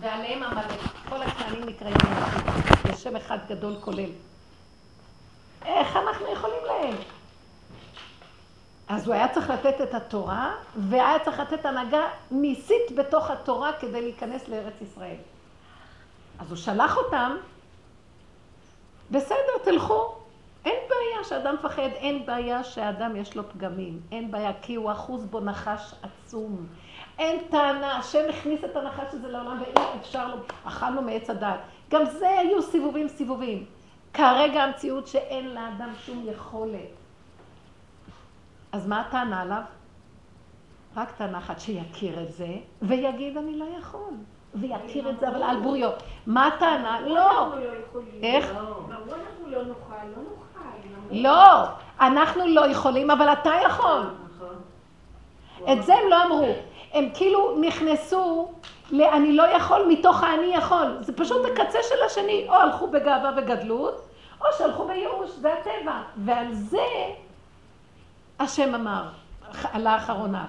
ועליהם עמלק. כל הכנענים נקראים עמלקים. זה שם אחד גדול כולל. איך אנחנו יכולים להם? אז הוא היה צריך לתת את התורה, והיה צריך לתת הנהגה ניסית בתוך התורה כדי להיכנס לארץ ישראל. אז הוא שלח אותם, בסדר, תלכו. אין בעיה שאדם מפחד, אין בעיה שאדם יש לו פגמים, אין בעיה כי הוא אחוז בו נחש עצום. אין טענה, השם הכניס את הנחש הזה לעולם ואי אפשר לו, אכלנו מעץ הדעת. גם זה היו סיבובים סיבובים. כרגע המציאות שאין לאדם שום יכולת. אז מה הטענה עליו? רק טענה אחת שיכיר את זה, ויגיד אני לא יכול. ויכיר את זה, אבל על בוריו. מה הטענה? לא. איך? לא לא, אנחנו לא יכולים, אבל אתה יכול. את זה הם לא אמרו. הם כאילו נכנסו ל"אני לא יכול" מתוך ה"אני יכול". זה פשוט הקצה של השני. או הלכו בגאווה וגדלות, או שהלכו בייאוש, זה הטבע. ועל זה השם אמר, על האחרונה.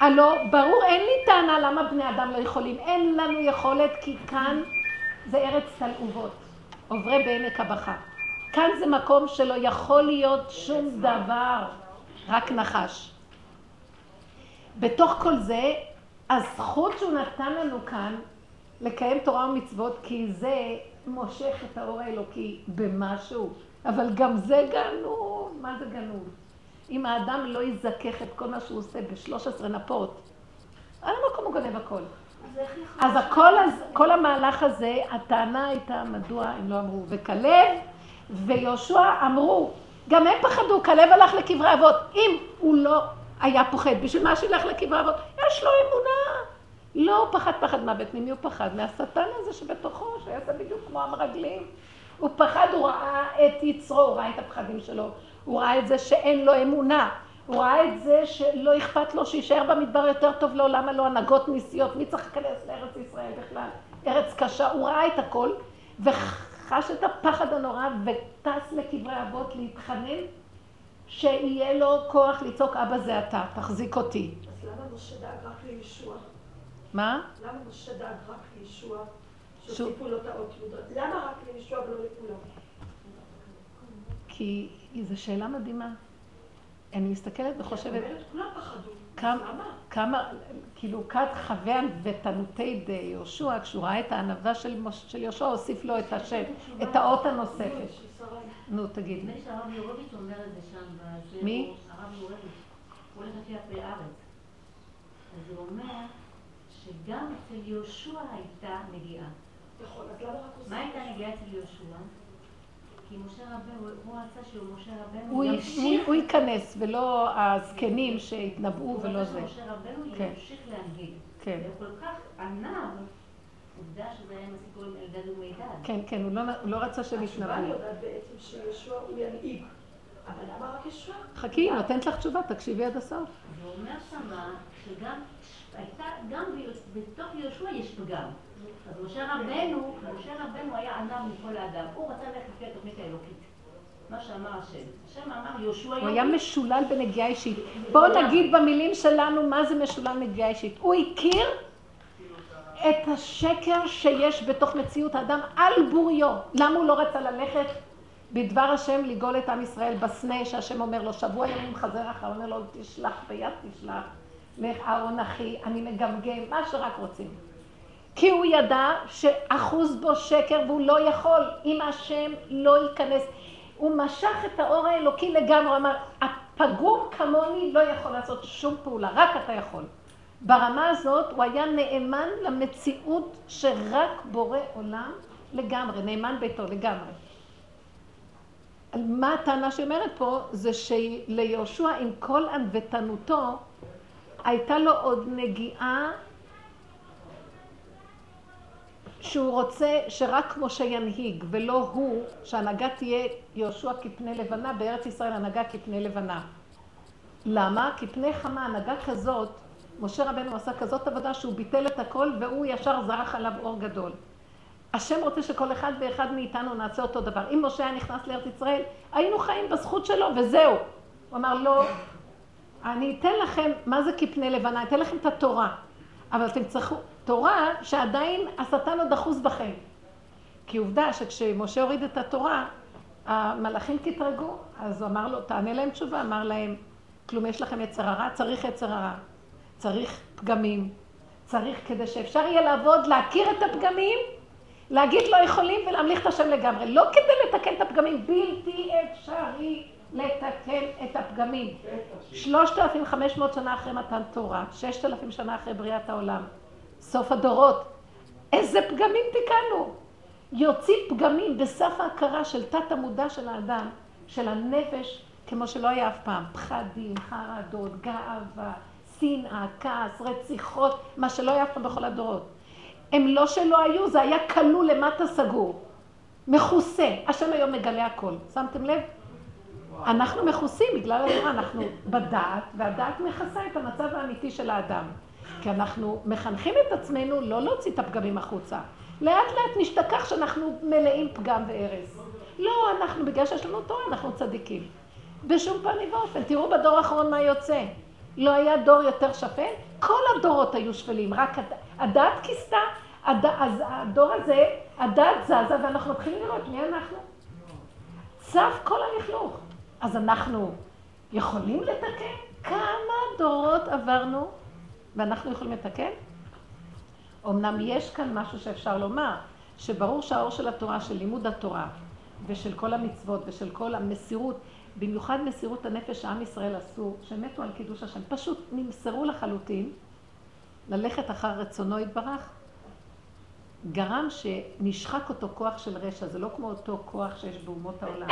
הלא, ברור, אין לי טענה למה בני אדם לא יכולים. אין לנו יכולת, כי כאן זה ארץ תלעובות, עוברי בעמק הבכה. כאן זה מקום שלא יכול להיות שום דבר, רק נחש. בתוך כל זה, הזכות שהוא נתן לנו כאן לקיים תורה ומצוות, כי זה מושך את האור האלוקי במשהו, אבל גם זה גנוב. מה זה גנוב? אם האדם לא יזכך את כל מה שהוא עושה בשלוש עשרה נפות, על המקום הוא גונב הכל. אז הכל, כל המהלך הזה, הטענה הייתה מדוע הם לא אמרו. וכלב ויהושע אמרו, גם הם פחדו, כלב הלך לקברי אבות. אם הוא לא היה פוחד, בשביל מה שילך לקברי אבות? יש לו אמונה. לא פחד פחד מוות, ממי הוא פחד? מהשטן הזה שבתוכו, שיעשה בדיוק כמו המרגלים. הוא פחד, הוא ראה את יצרו, הוא ראה את הפחדים שלו, הוא ראה את זה שאין לו אמונה, הוא ראה את זה שלא אכפת לו שיישאר במדבר יותר טוב לו, למה לא הנהגות ניסיות, מי צריך להיכנס לארץ ישראל בכלל? ארץ קשה, הוא ראה את הכל, וחש את הפחד הנורא, וטס לקברי אבות להתחנן, שיהיה לו כוח לצעוק, אבא זה אתה, תחזיק אותי. אז למה משה דאג רק לישוע? מה? למה משה דאג רק לישוע? שהוסיפו לו את האות יהודות. למה רק לישוע ולא לכולם? כי זו שאלה מדהימה. אני מסתכלת וחושבת... כולם פחדו. כמה, כאילו, כת חווה ותנותי דיהושע, כשהוא ראה את הענווה של, של יהושע, הוסיף לו את השם, את האות הנוספת. נו, תגיד. נדמה לי שהרב יורוביץ' אומר את זה שם. מי? הרב יורוביץ'. הוא הולך לפי הפרי ארץ. אז הוא אומר שגם אצל יהושע הייתה נגיעה. נכון, אז למה רק הוא... מה הייתה נגיעה אצל יהושע? כי משה רבנו, הוא רצה שהוא משה רבנו ימשיך... הוא ייכנס, ולא הזקנים שהתנבאו ולא זה. משה רבנו כן. ימשיך להנהיג. כן. וכל כך ענב, עובדה שזה היה עם הסיפור עם אלדד ומידד. כן, כן, הוא לא, הוא לא רצה שהם התשובה יתנבאו. יודעת בעצם שישוע הוא ינהיג. אבל למה רק ישוע? חכי, נותנת לך תשובה, תקשיבי עד הסוף. והוא אומר שמה שגם הייתה, גם בתוך יהושע יש פגם. אז משה רבנו, משה רבנו היה ענב מכל האדם. הוא רצה ללכת לפי התוכנית האלוקית. מה שאמר השם. השם אמר יהושע הוא היה משולל בנגיעה אישית. בואו נגיד במילים שלנו מה זה משולל בנגיעה אישית. הוא הכיר את השקר שיש בתוך מציאות האדם על בוריו. למה הוא לא רצה ללכת בדבר השם לגאול את עם ישראל בסנה, שהשם אומר לו, שבוע ימים חזר אחר, אומר לו, תשלח ביד תשלח, לך אהרון אחי, אני מגמגם, מה שרק רוצים. כי הוא ידע שאחוז בו שקר והוא לא יכול, אם השם לא ייכנס. הוא משך את האור האלוקי לגמרי, אמר, הפגום כמוני לא יכול לעשות שום פעולה, רק אתה יכול. ברמה הזאת הוא היה נאמן למציאות שרק בורא עולם לגמרי, נאמן ביתו לגמרי. מה הטענה שאומרת פה? זה שליהושע עם כל ענוותנותו הייתה לו עוד נגיעה שהוא רוצה שרק משה ינהיג, ולא הוא, שהנהגה תהיה יהושע כפני לבנה, בארץ ישראל הנהגה כפני לבנה. למה? כי פני חמה הנהגה כזאת, משה רבנו עשה כזאת עבודה שהוא ביטל את הכל והוא ישר זרח עליו אור גדול. השם רוצה שכל אחד ואחד מאיתנו נעשה אותו דבר. אם משה היה נכנס לארץ ישראל, היינו חיים בזכות שלו וזהו. הוא אמר לא, אני אתן לכם, מה זה כפני לבנה? אתן לכם את התורה. אבל אתם צריכו תורה שעדיין השטן עוד אחוז בכם. כי עובדה שכשמשה הוריד את התורה, המלאכים קטרגו, אז הוא אמר לו, תענה להם תשובה, אמר להם, כלום יש לכם יצר הרע? צריך יצר הרע. צריך פגמים. צריך כדי שאפשר יהיה לעבוד, להכיר את הפגמים, להגיד לא יכולים ולהמליך את השם לגמרי. לא כדי לתקן את הפגמים, בלתי אפשרי לתקן את הפגמים. 3,500 שנה אחרי מתן תורה, 6,000 שנה אחרי בריאת העולם, סוף הדורות. איזה פגמים תיקנו? יוציא פגמים בסף ההכרה של תת המודע של האדם, של הנפש, כמו שלא היה אף פעם. פחדים, חרדות, גאווה, שנאה, כעס, רציחות, מה שלא היה אף פעם בכל הדורות. הם לא שלא היו, זה היה כלול למטה סגור. מכוסה. השם היום מגלה הכל. שמתם לב? אנחנו מכוסים בגלל הדבר, אנחנו בדעת, והדעת מכסה את המצב האמיתי של האדם. כי אנחנו מחנכים את עצמנו לא להוציא את הפגמים החוצה. לאט לאט נשתכח שאנחנו מלאים פגם והרס. לא, אנחנו, בגלל שיש לנו תורה, אנחנו צדיקים. בשום פנים ואופן. תראו בדור האחרון מה יוצא. לא היה דור יותר שפל? כל הדורות היו שפלים, רק הדת כיסתה, הד... אז הדור הזה, הדת זזה, ואנחנו מתחילים לראות מי אנחנו. צף כל הלכלוך. אז אנחנו יכולים לתקן? כמה דורות עברנו ואנחנו יכולים לתקן? אמנם יש כאן משהו שאפשר לומר, שברור שהאור של התורה, של לימוד התורה, ושל כל המצוות, ושל כל המסירות, במיוחד מסירות הנפש שעם ישראל עשו, שהם מתו על קידוש השם, פשוט נמסרו לחלוטין, ללכת אחר רצונו יתברך, גרם שנשחק אותו כוח של רשע, זה לא כמו אותו כוח שיש באומות העולם.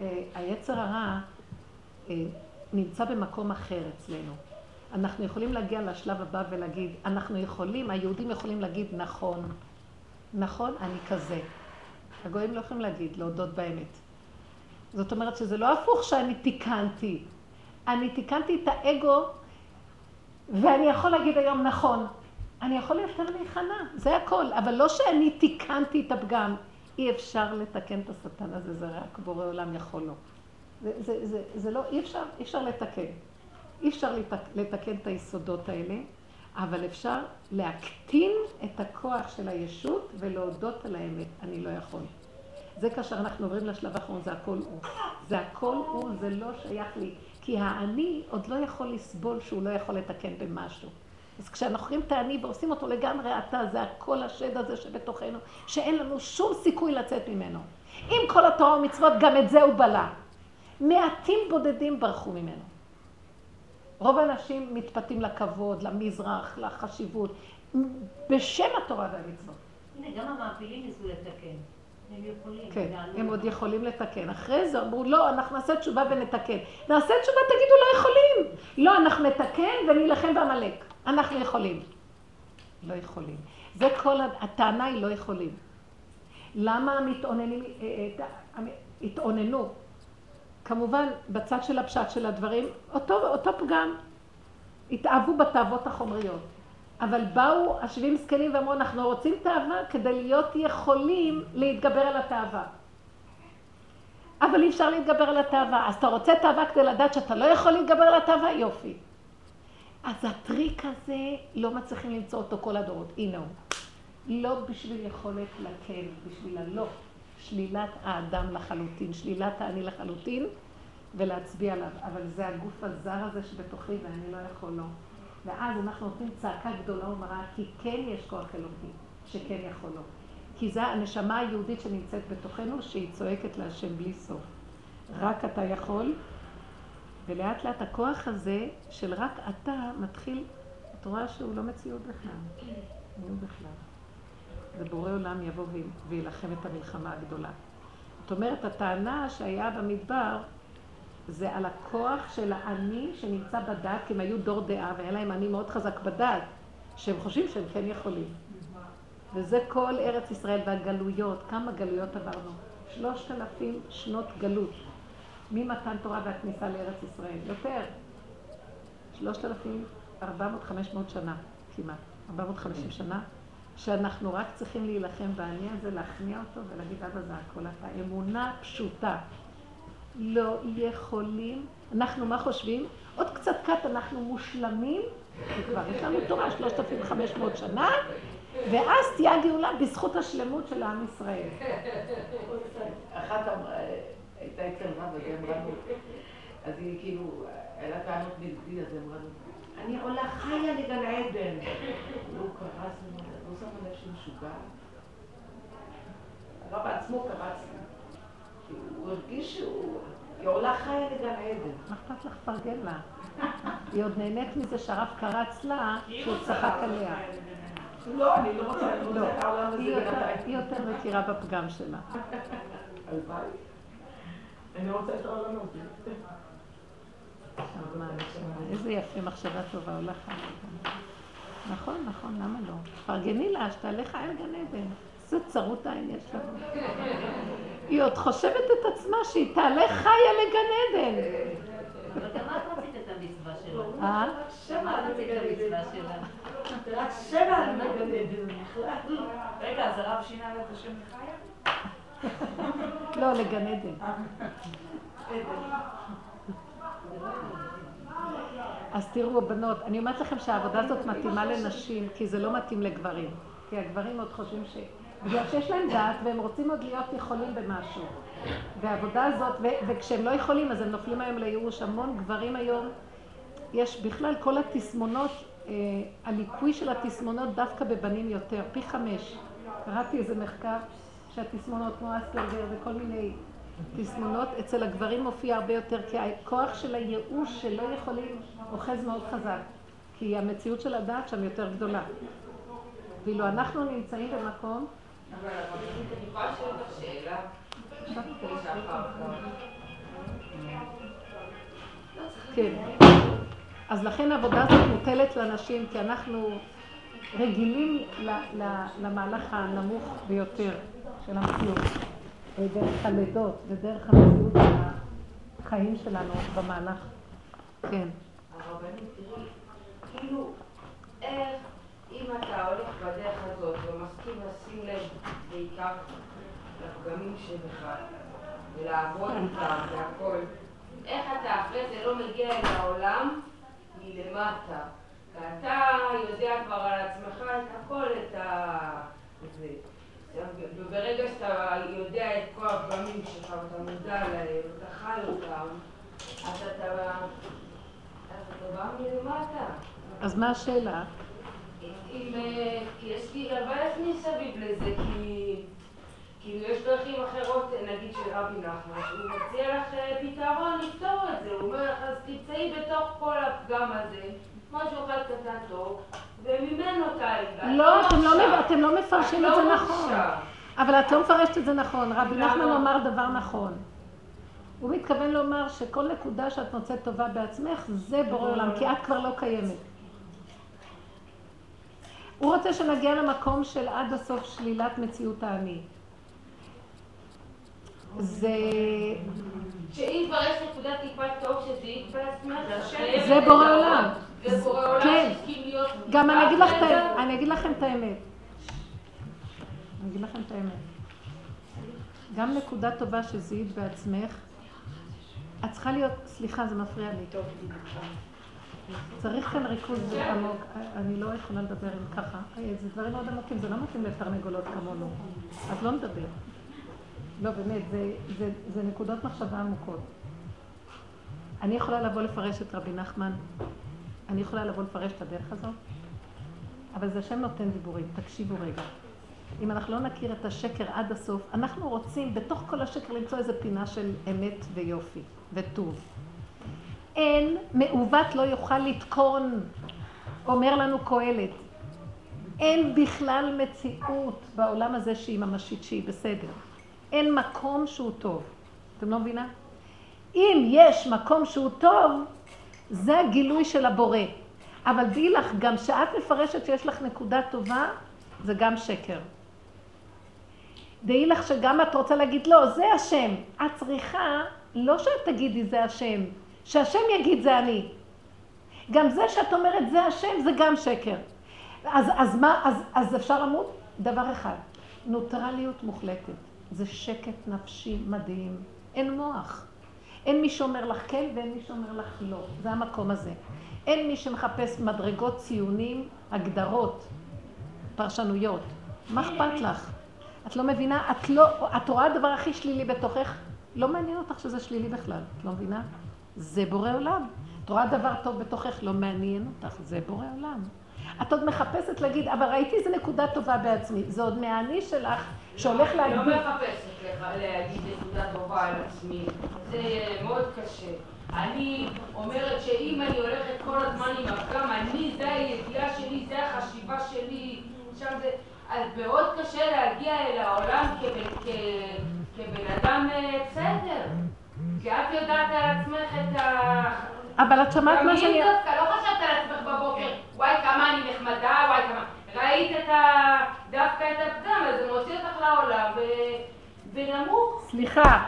אה, היצר הרע אה, נמצא במקום אחר אצלנו. אנחנו יכולים להגיע לשלב הבא ולהגיד, אנחנו יכולים, היהודים יכולים להגיד נכון, נכון, אני כזה. הגויים לא יכולים להגיד, להודות באמת. זאת אומרת שזה לא הפוך שאני תיקנתי. אני תיקנתי את האגו, ואני יכול להגיד היום נכון. אני יכול יותר להיכנע, זה הכל. אבל לא שאני תיקנתי את הפגם. אי אפשר לתקן את השטן הזה, זה רק בורא עולם יכול לו. זה, זה, זה, זה לא, אי אפשר, אי אפשר לתקן. אי אפשר לתק, לתקן את היסודות האלה, אבל אפשר להקטין את הכוח של הישות ולהודות על האמת, אני לא יכול. זה כאשר אנחנו עוברים לשלב האחרון, זה הכל הוא. זה הכל הוא, זה לא שייך לי. כי האני עוד לא יכול לסבול שהוא לא יכול לתקן במשהו. אז כשאנחנו רואים את האני ועושים אותו לגמרי אתה, זה הכל השד הזה שבתוכנו, שאין לנו שום סיכוי לצאת ממנו. עם כל התורה ומצוות, גם את זה הוא בלע. מעטים בודדים ברחו ממנו. רוב האנשים מתפתים לכבוד, למזרח, לחשיבות, בשם התורה והמצוות. הנה, גם המעפילים ניסו לתקן. הם יכולים. כן, הם עוד יכולים לתקן. אחרי זה אמרו, לא, אנחנו נעשה תשובה ונתקן. נעשה תשובה, תגידו, לא יכולים. לא, אנחנו נתקן ונילחם בעמלק. אנחנו יכולים. לא יכולים. זה כל, הטענה היא לא יכולים. למה המתאוננים אה, אה, התאוננו? כמובן, בצד של הפשט של הדברים, אותו, אותו פגם. התאהבו בתאוות החומריות. אבל באו השבעים זקנים ואמרו, אנחנו רוצים תאווה כדי להיות יכולים להתגבר על התאווה. אבל אי אפשר להתגבר על התאווה. אז אתה רוצה תאווה כדי לדעת שאתה לא יכול להתגבר על התאווה? יופי. אז הטריק הזה, לא מצליחים למצוא אותו כל הדורות. הנה הוא. לא בשביל יכולת לקן, בשביל הלא. שלילת האדם לחלוטין, שלילת האני לחלוטין, ולהצביע עליו. אבל זה הגוף הזר הזה שבתוכי ואני לא יכול לו. ואז אנחנו נותנים צעקה גדולה ומרה, כי כן יש כוח אלוהי, שכן יכול לו. כי זה הנשמה היהודית שנמצאת בתוכנו, שהיא צועקת להשם בלי סוף. רק אתה יכול, ולאט לאט הכוח הזה של רק אתה מתחיל, את רואה שהוא לא מציאות בכלל. הוא בכלל? זה בורא עולם יבוא ויילחם את המלחמה הגדולה. זאת אומרת, הטענה שהיה במדבר, זה על הכוח של האני שנמצא בדת, כי הם היו דור דעה והיה להם אני מאוד חזק בדת, שהם חושבים שהם כן יכולים. וזה כל ארץ ישראל והגלויות, כמה גלויות עברנו? שלושת אלפים שנות גלות. ממתן תורה והכניסה לארץ ישראל. יותר. שלושת אלפים ארבע מאות חמש מאות שנה כמעט. ארבע מאות חמישים שנה. שאנחנו רק צריכים להילחם באני הזה, להכניע אותו ולהגיד, אבא זה הכל אתה. אמונה פשוטה. לא יכולים, אנחנו מה חושבים? עוד קצת קט אנחנו מושלמים כי כבר יש לנו תורה 3,500 שנה, ואז תהיה הגאולה בזכות השלמות של עם ישראל. אחת הייתה אצל רב, אז היא אמרה לו, אז היא כאילו, היה לה טענות נגדי, אז היא אמרה לו, אני עולה חיה לגן עדן. הוא לא שמה לב שהוא משוגע. הרב עצמו קרץ הוא הרגיש שהוא... היא עולה חיה לגן עדן. מה אכפת לך לפרגן לה? היא עוד נהנית מזה שהרב קרץ לה, שהוא צחק עליה. לא, אני לא רוצה, רוצה את העולם הזה היא יותר מכירה בפגם שלה. הלוואי. אני רוצה את העולם הזה. איזה יפה מחשבה טובה הולך נכון, נכון, למה לא? פרגני לה, שתעלה חיה לגן עדן. איזה צרות העין יש לנו. היא עוד חושבת את עצמה שהיא תעלה חיה לגן עדן. אבל גם את רצית את המצווה שלה. אה? את רצית את המצווה שלה. רק שבע על מגן עדן בכלל. רגע, אז הרב שינה לה את השם לחיה? לא, לגן עדן. אז תראו, בנות, אני אומרת לכם שהעבודה הזאת מתאימה לנשים, כי זה לא מתאים לגברים. כי הגברים עוד חושבים ש... בגלל שיש להם דעת והם רוצים עוד להיות יכולים במשהו. והעבודה הזאת, ו- וכשהם לא יכולים אז הם נופלים היום לייאוש. המון גברים היום, יש בכלל כל התסמונות, אה, הליקוי של התסמונות דווקא בבנים יותר, פי חמש. קראתי איזה מחקר שהתסמונות כמו אספרגר וכל מיני תסמונות, אצל הגברים מופיע הרבה יותר, כי הכוח של הייאוש שלא יכולים אוחז מאוד חזק. כי המציאות של הדעת שם יותר גדולה. ואילו אנחנו נמצאים במקום... אבל? כן. אז לכן העבודה הזאת מוטלת לנשים, כי אנחנו רגילים למהלך הנמוך ביותר של המציאות, דרך הלידות ודרך המציאות של החיים שלנו במהלך. כן. כאילו, איך אם אתה הולך בדרך הזאת ומסכים לשים לב בעיקר לפגמים שבך ולעבוד איתם והכל, איך אתה אחרי זה לא מגיע אל העולם מלמטה? ואתה יודע כבר על עצמך את הכל, את ה... זה. וברגע שאתה יודע את כל הפגמים שלך ואתה מודע להם, ואתה חי אותם, אז אתה, אתה בא מלמטה. אז מה השאלה? אם יש לי, יש מסביב לזה, כי כאילו יש דרכים אחרות, נגיד של רבי נחמן, שהוא מציע לך פתרון לפתור את זה, הוא אומר לך, אז תמצאי בתוך כל הפגם הזה, קטן טוב, וממנו תעלי. לא, אתם לא, אתם לא מפרשים את זה נכון. אבל את לא מפרשת את זה נכון. רבי נחמן אמר דבר נכון. הוא מתכוון לומר שכל נקודה שאת מוצאת טובה בעצמך, זה בורא עולם, כי את כבר לא קיימת. הוא רוצה שנגיע למקום של עד הסוף שלילת מציאות האני. זה... שאם כבר יש נקודת טיפה טוב שזיהית בעצמך, זה בורא עולם. עולם כן. שהסכים להיות... גם אני אגיד לך את האמת. אני אגיד לכם את האמת. אני אגיד לכם את האמת. גם נקודה טובה שזיהית בעצמך, את צריכה להיות, סליחה, זה מפריע לי. צריך כאן ריכוז עמוק, אני לא יכולה לדבר עם ככה, זה דברים מאוד עמוקים, זה לא מתאים לתרנגולות כמונו, אז לא נדבר. לא, באמת, זה, זה, זה נקודות מחשבה עמוקות. אני יכולה לבוא לפרש את רבי נחמן, אני יכולה לבוא לפרש את הדרך הזאת, אבל זה השם נותן דיבורים, תקשיבו רגע. אם אנחנו לא נכיר את השקר עד הסוף, אנחנו רוצים בתוך כל השקר למצוא איזה פינה של אמת ויופי וטוב. אין מעוות לא יוכל לתקון, אומר לנו קהלת. אין בכלל מציאות בעולם הזה שהיא ממשית, שהיא בסדר. אין מקום שהוא טוב. אתם לא מבינה? אם יש מקום שהוא טוב, זה הגילוי של הבורא. אבל דעי לך, גם שאת מפרשת שיש לך נקודה טובה, זה גם שקר. דעי לך שגם את רוצה להגיד, לא, זה השם. את צריכה, לא שאת תגידי זה השם, שהשם יגיד זה אני. גם זה שאת אומרת זה השם, זה גם שקר. אז, אז מה, אז, אז אפשר למות? דבר אחד, נוטרליות מוחלטת. זה שקט נפשי מדהים. אין מוח. אין מי שאומר לך כן ואין מי שאומר לך לא. זה המקום הזה. אין מי שמחפש מדרגות, ציונים, הגדרות, פרשנויות. מה אכפת לך? את לא מבינה? את לא, את רואה הדבר הכי שלילי בתוכך? לא מעניין אותך שזה שלילי בכלל, את לא מבינה? זה בורא עולם. את רואה דבר טוב בתוכך, לא מעניין אותך, זה בורא עולם. את עוד מחפשת להגיד, אבל ראיתי איזה נקודה טובה בעצמי. זה עוד מהאני שלך שהולך להגיד... לא מחפשת להגיד נקודה טובה על עצמי, זה מאוד קשה. אני אומרת שאם אני הולכת כל הזמן עם הפגם, אני, זה הידיעה שלי, זה החשיבה שלי, שם זה... אז מאוד קשה להגיע אל העולם כבן, כ, כבן אדם אה, בסדר. כי את יודעת על עצמך את ה... אבל את שמעת מה שאני... דווקא לא חשבת על עצמך בבוקר, וואי כמה אני נחמדה, וואי כמה... ראית את ה... דווקא את הפגם, אז זה מוציא אותך לעולם ו... ונמוך. סליחה,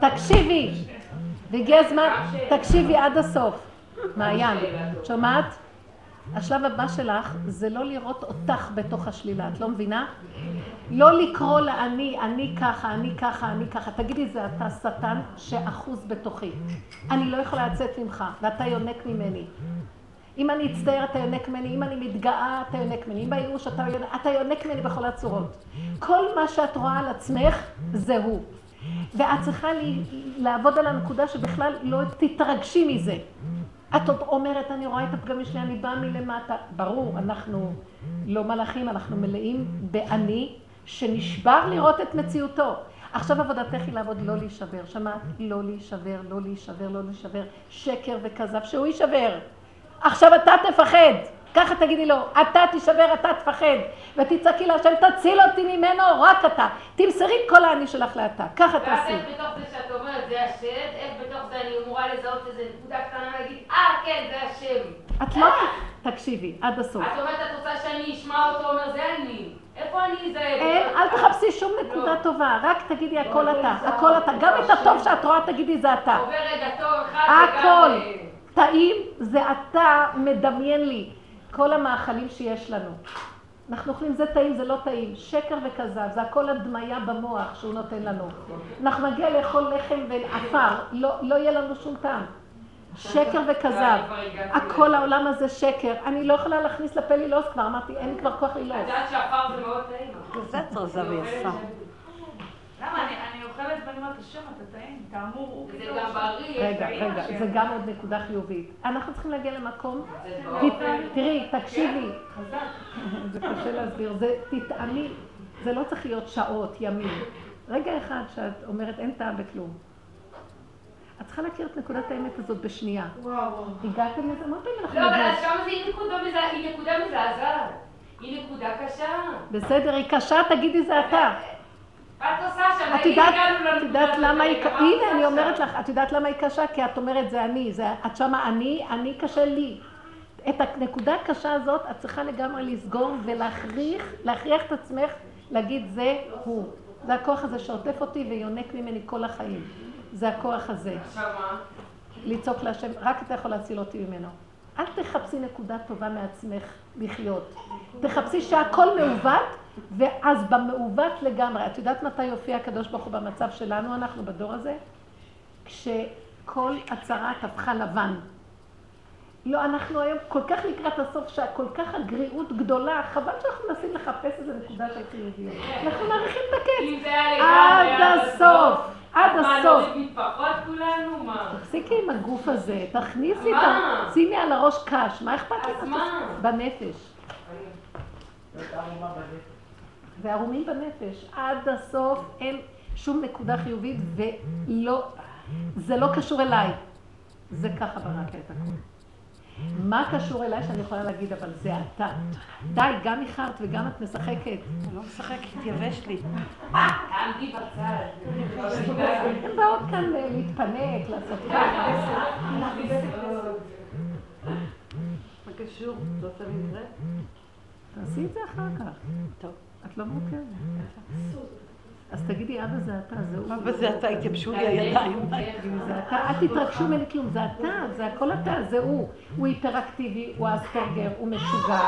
תקשיבי. והגיע הזמן, תקשיבי עד הסוף. מעיין, שומעת? השלב הבא שלך זה לא לראות אותך בתוך השלילה, את לא מבינה? לא לקרוא לאני, אני ככה, אני ככה, אני ככה. תגידי, זה אתה שטן שאחוז בתוכי. אני לא יכולה לצאת ממך, ואתה יונק ממני. אם אני אצטער, אתה יונק ממני, אם אני מתגאה, אתה יונק ממני, אם בייאוש, אתה יונק, אתה יונק ממני בכל הצורות. כל מה שאת רואה על עצמך, זה הוא. ואת צריכה לי, לעבוד על הנקודה שבכלל לא תתרגשי מזה. את עוד אומרת, אני רואה את הפגמים שלי, אני באה מלמטה. ברור, אנחנו לא מלאכים, אנחנו מלאים באני, שנשבר לראות את מציאותו. עכשיו עבודתך היא לעבוד לא להישבר. שמעת? לא להישבר, לא להישבר, לא להישבר. שקר וכזב, שהוא יישבר. עכשיו אתה תפחד. ככה תגידי לו, אתה תישבר, אתה תפחד, ותצעקי להשם, תציל אותי ממנו, רק אתה. תמסרי כל האני שלך לאתה, ככה תעשי. ואז איך בתוך זה שאת אומרת, זה השם, איך בתוך זה אני אמורה לזהות איזה נקודה קטנה ולהגיד, אה, כן, זה השם. את לא... תקשיבי, עד הסוף. את אומרת, את רוצה שאני אשמע אותו אומר, זה אני. איפה אני אזהה? אין, אל תחפשי שום נקודה טובה, רק תגידי הכל אתה, הכל אתה. גם את הטוב שאת רואה תגידי זה אתה. עובר רגע טוב אחד הכל. טעים זה אתה מדמיין לי. כל המאכלים שיש לנו. אנחנו אוכלים, זה טעים, זה לא טעים. שקר וכזב, זה הכל הדמיה במוח שהוא נותן לנו. אנחנו נגיע לאכול לחם ועפר, לא, לא יהיה לנו שום טעם. שקר וכזב. הכל העולם הזה שקר. אני לא יכולה להכניס לפה לילוס כבר, אמרתי, אין לי כבר כוח לילוס. את יודעת שעפר זה מאוד טעים. זה צרזה ויפה. אוכלת ואני אומרת, השם, אתה טעים, כאמור, הוא זה כאילו... גם בריא. רגע, רגע. זה גם עוד נקודה חיובית. אנחנו צריכים להגיע למקום, זה. תראי, תקשיבי, חזק. זה קשה להסביר, זה תטעמי, זה לא צריך להיות שעות, ימים. רגע אחד שאת אומרת אין טעם בכלום. את צריכה להכיר את נקודת האמת הזאת בשנייה. וואו. הגעתם לזה? מה פעמים אנחנו לא, אבל? אז שם זה היא נקודה מזעזעת. היא נקודה קשה. בסדר, היא קשה, תגידי זה אתה. את יודעת, את יודעת? למה היא, את הנה אני אומרת? לך, את יודעת למה היא קשה? כי את אומרת זה אני, זה, את שמה אני, אני קשה לי. את הנקודה הקשה הזאת את צריכה לגמרי לסגור ולהכריח, להכריח את עצמך להגיד זה הוא. זה הכוח הזה שעוטף אותי ויונק ממני כל החיים. זה הכוח הזה. עכשיו מה? לצעוק להשם, רק אתה יכול להציל אותי ממנו. אל תחפשי נקודה טובה מעצמך לחיות. תחפשי שהכל מעוות, ואז במעוות לגמרי. את יודעת מתי יופיע הקדוש ברוך הוא במצב שלנו, אנחנו בדור הזה? כשכל הצהרת הפכה לבן. לא, אנחנו היום כל כך לקראת הסוף, שכל כך הגריעות גדולה, חבל שאנחנו מנסים לחפש איזה נקודה של חיוביות. אנחנו מעריכים את הקץ. עד הסוף, עד הסוף. תפסיקי עם הגוף הזה, תכניסי את? ה... שימי על הראש קש, מה אכפת לך? אז מה? בנפש. וערומים בנפש. עד הסוף אין שום נקודה חיובית ולא... זה לא קשור אליי. זה ככה בראת את הכול. מה קשור אליי שאני יכולה להגיד, אבל זה אתה. די, גם איחרת וגם את משחקת. אני לא משחקת, יבש לי. תעמדי בצד. הן באות כאן אה, להתפנק, לעשות ככה. מה קשור? את רוצה מקרה? תעשי את זה אחר כך. טוב. את לא מוכרת. אז תגידי, אבא זה אתה, זה הוא. מה בזה אתה התייבשו לי הידיים? זה אתה, אל תתרגשו ממני כלום, זה אתה, זה הכל אתה, זה הוא. הוא היפראקטיבי, הוא אספרגר, הוא משוגע,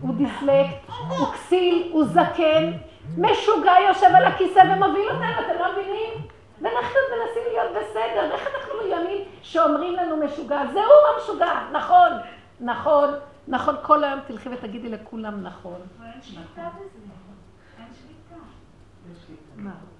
הוא דיסלקט, הוא כסיל, הוא זקן, משוגע יושב על הכיסא ומוביל אותנו, אתם לא מבינים? ואנחנו עוד מנסים להיות בסדר, ואיך אנחנו מיונים שאומרים לנו משוגע? זה הוא המשוגע, נכון. נכון, נכון, כל היום תלכי ותגידי לכולם נכון. אבל אין שליטה בזה. אין שליטה.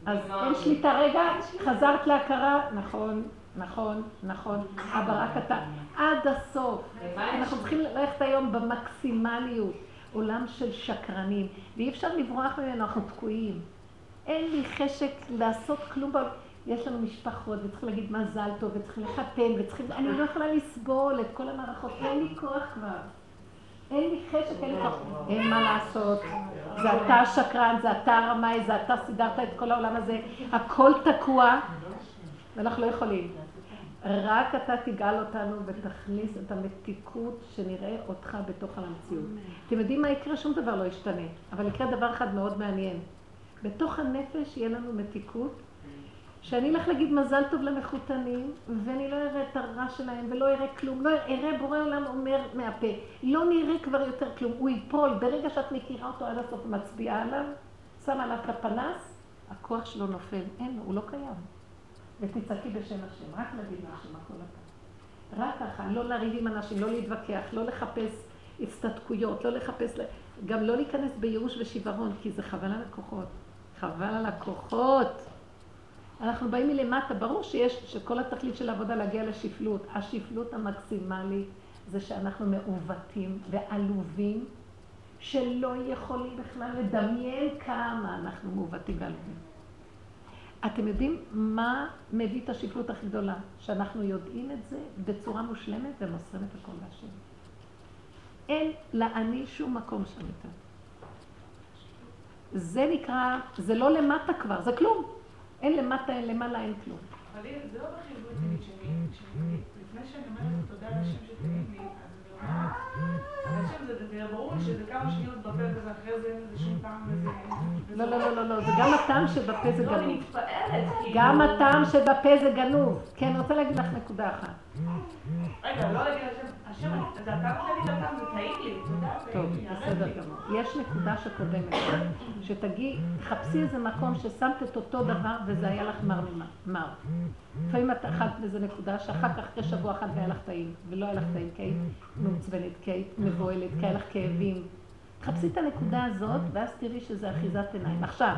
אז אין שליטה, רגע, חזרת להכרה, נכון, נכון, נכון, אבל רק אתה, עד הסוף. אנחנו צריכים ללכת היום במקסימליות, עולם של שקרנים, ואי אפשר לברוח ממנו, אנחנו תקועים. אין לי חשק לעשות כלום בעולם. יש לנו משפחות, וצריך להגיד מזל טוב, וצריך לחתן, וצריכים... אני לא יכולה לסבול את כל המערכות, אין לי כוח כבר. אין לי חשק, אין לי כוח. אין מה לעשות. זה אתה השקרן, זה אתה הרמאי, זה אתה סידרת את כל העולם הזה. הכל תקוע, ואנחנו לא יכולים. רק אתה תגאל אותנו ותכניס את המתיקות שנראה אותך בתוך המציאות. אתם יודעים מה יקרה? שום דבר לא ישתנה. אבל יקרה דבר אחד מאוד מעניין. בתוך הנפש יהיה לנו מתיקות, שאני אלך להגיד מזל טוב למחותנים, ואני לא אראה את הרע שלהם ולא אראה כלום, לא אראה בורא עולם אומר מהפה, לא נראה כבר יותר כלום, הוא ייפול, ברגע שאת מכירה אותו עד הסוף ומצביעה עליו, שמה עליו את הפנס, הכוח שלו נופל, אין הוא לא קיים. ותצעקי בשם השם, רק להגיד להשם הכל אתה. רק ככה, לא לריב עם אנשים, לא להתווכח, לא לחפש הצטדקויות, לא לחפש, גם לא להיכנס בייאוש ושיוורון, כי זה חבל על הכוחות. חבל על הכוחות. אנחנו באים מלמטה, ברור שיש, שכל התכלית של העבודה להגיע לשפלות. השפלות המקסימלית זה שאנחנו מעוותים ועלובים, שלא יכולים בכלל לדמיין כמה אנחנו מעוותים ועלובים. אתם יודעים מה מביא את השפלות הכי גדולה? שאנחנו יודעים את זה בצורה מושלמת ומוסרים את הכל להשם. אין לאני שום מקום שם יותר. זה נקרא, זה לא למטה כבר, זה כלום. אין למטה, אין למעלה, אין כלום. אבל זה לא בחיבור תמיד שלי, לפני שאני אומרת תודה לשם שתגיד לי, אז אני אומרת, השם זה, זה ברור שזה כמה שניות בפה וזה אחרי זה לזה שום טעם וזה... לא, לא, לא, לא, לא, זה גם הטעם שבפה זה לא, גנוב. מתפעלת, כאילו... גם הטעם שבפה זה גנוב. כן, אני רוצה להגיד לך נקודה אחת. לא. טוב, בסדר. גמור. יש נקודה שקודמת, שתגיעי, חפשי איזה מקום ששמת את אותו דבר וזה היה לך מר ממה- מר. לפעמים את אכלת באיזה נקודה שאחר כך אחרי שבוע אחד היה לך טעים, ולא היה לך טעים, כי היית מעוצבנת, כי היית מבוהלת, כי היה לך כאבים. תחפשי את הנקודה הזאת, ואז תראי שזה אחיזת עיניים. עכשיו,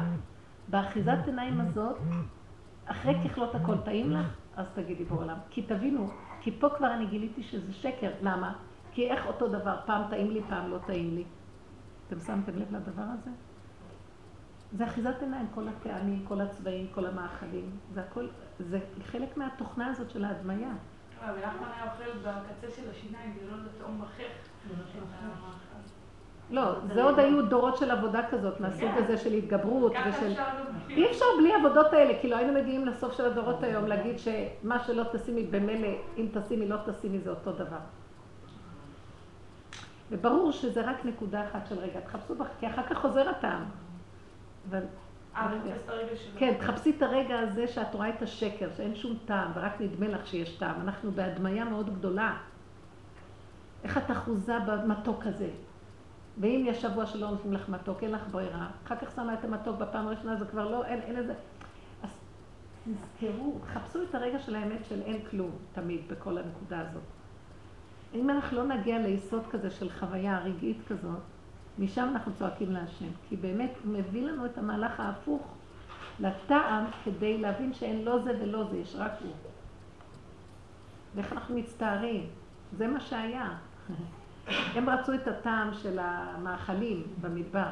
באחיזת עיניים הזאת, אחרי ככלות הכל טעים לך, אז תגידי בעולם. כי תבינו, כי פה כבר אני גיליתי שזה שקר. למה? כי איך אותו דבר, פעם טעים לי, פעם לא טעים לי. אתם שמתם לב לדבר הזה? זה אחיזת עיניים, כל הטעמים, כל הצבעים, כל המאכלים. זה הכל, זה חלק מהתוכנה הזאת של ההדמיה. אבל נחמן היה אוכל בקצה של השיניים, זה לא לטעום בחך. לא, זה עוד היו דורות של עבודה כזאת, מהסוג הזה של התגברות ושל... אי אפשר בלי העבודות האלה, כאילו היינו מגיעים לסוף של הדורות היום להגיד שמה שלא תשימי במילא, אם תשימי לא תשימי זה אותו דבר. וברור שזה רק נקודה אחת של רגע, תחפשו בך, כי אחר כך חוזר הטעם. אבל... אה. כן, תחפשי את הרגע הזה שאת רואה את השקר, שאין שום טעם, ורק נדמה לך שיש טעם. אנחנו בהדמיה מאוד גדולה. איך את אחוזה במתוק הזה? ואם יש שבוע שלא נותנים לך מתוק, אין לך ברירה, אחר כך שמה את המתוק בפעם הראשונה, זה כבר לא, אין, אין איזה... אז תזכרו, חפשו את הרגע של האמת של אין כלום, תמיד, בכל הנקודה הזאת. אם אנחנו לא נגיע ליסוד כזה של חוויה רגעית כזאת, משם אנחנו צועקים להשם. כי באמת הוא מביא לנו את המהלך ההפוך לטעם כדי להבין שאין לא זה ולא זה, יש רק הוא. ואיך אנחנו מצטערים. זה מה שהיה. הם רצו את הטעם של המאכלים במדבר.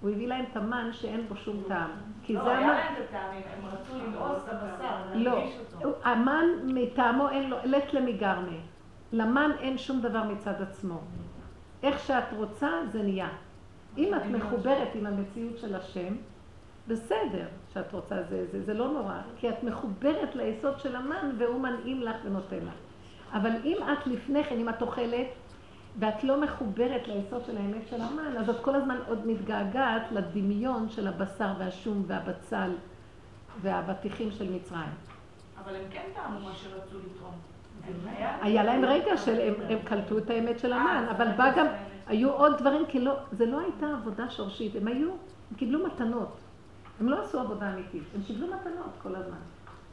הוא הביא להם את המן שאין בו שום טעם. כי לא, זה היה המן... להם את הטעמים, הם רצו למאוס את הבשר, לא, להרגיש אותו. המן מטעמו אין לו, לט למיגרנה. למן אין שום דבר מצד עצמו. איך שאת רוצה, זה נהיה. אם את מחוברת עם המציאות של השם, בסדר שאת רוצה, זה, זה, זה לא נורא, כי את מחוברת ליסוד של המן והוא מנעים לך ונותן לך. אבל אם את לפני כן, אם את אוכלת, ואת לא מחוברת ליסוד של האמת של המן, אז את כל הזמן עוד מתגעגעת לדמיון של הבשר והשום והבצל והאבטיחים של מצרים. אבל הם כן טעמו מה שרצו לתרום. היה- להם רגע שהם הם קלטו את האמת של המן, אה, אבל זה בא גם. היו עוד דברים, כי לא, זה לא הייתה עבודה שורשית, הם היו, הם קיבלו מתנות. הם לא עשו עבודה אמיתית, הם קיבלו מתנות כל הזמן.